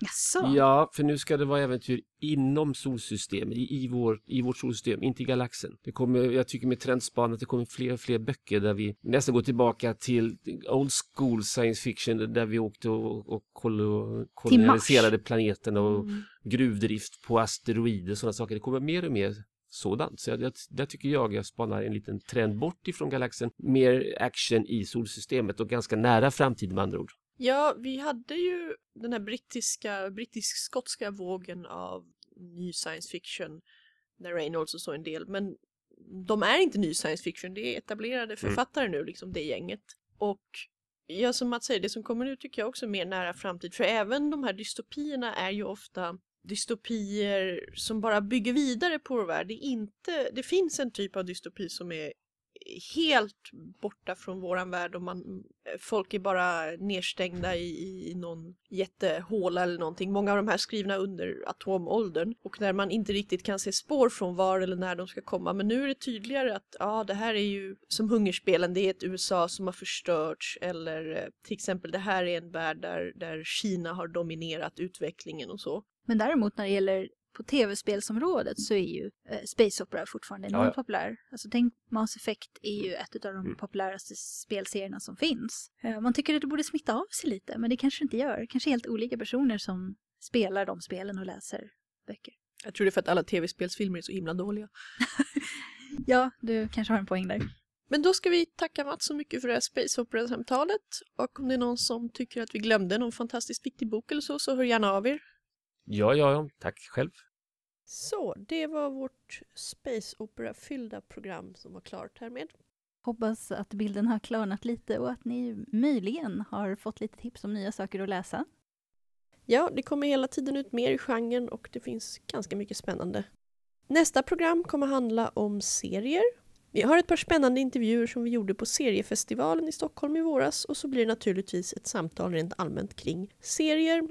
Jaså? Ja, för nu ska det vara äventyr inom solsystemet, i, i, vår, i vårt solsystem, inte i galaxen. Det kommer, jag tycker med trendspan att det kommer fler och fler böcker där vi nästan går tillbaka till old school science fiction där vi åkte och, och kolo, kolonialiserade planeten och Mm. gruvdrift på asteroider och sådana saker. Det kommer mer och mer sådant. Så jag, jag, där tycker jag jag spanar en liten trend bort ifrån galaxen. Mer action i solsystemet och ganska nära framtid med andra ord. Ja, vi hade ju den här brittiska, brittisk-skotska vågen av ny science fiction där Reynolds och så en del, men de är inte ny science fiction, det är etablerade författare nu, liksom det gänget. Och ja, som Mats säger, det som kommer nu tycker jag också är mer nära framtid, för även de här dystopierna är ju ofta dystopier som bara bygger vidare på vår värld. Det, inte, det finns en typ av dystopi som är helt borta från våran värld och man, folk är bara nedstängda i, i någon jättehåla eller någonting. Många av de här skrivna under atomåldern och när man inte riktigt kan se spår från var eller när de ska komma. Men nu är det tydligare att ja, det här är ju som hungerspelen, det är ett USA som har förstörts eller eh, till exempel det här är en värld där, där Kina har dominerat utvecklingen och så. Men däremot när det gäller på tv-spelsområdet så är ju eh, Space Opera fortfarande enormt Ja, ja. populär. Alltså tänk Mass Effect är ju ett av de Mm. populäraste spelserierna som finns. Eh, man tycker att det borde smitta av sig lite, men det kanske inte gör. Kanske helt olika personer som spelar de spelen och läser böcker. Jag tror det är för att alla tv-spelsfilmer är så himla dåliga. <laughs> Ja, du kanske har en poäng där. Men då ska vi tacka Mats så mycket för det här Space Opera-samtalet. Och om det är någon som tycker att vi glömde någon fantastiskt viktig bok eller så, så hör gärna av er. Ja, ja, ja, tack själv. Så, det var vårt Space Opera-fyllda program som var klart härmed. Hoppas att bilden har klarnat lite och att ni möjligen har fått lite tips om nya saker att läsa. Ja, det kommer hela tiden ut mer i genren och det finns ganska mycket spännande. Nästa program kommer handla om serier. Vi har ett par spännande intervjuer som vi gjorde på seriefestivalen i Stockholm i våras och så blir det naturligtvis ett samtal rent allmänt kring serier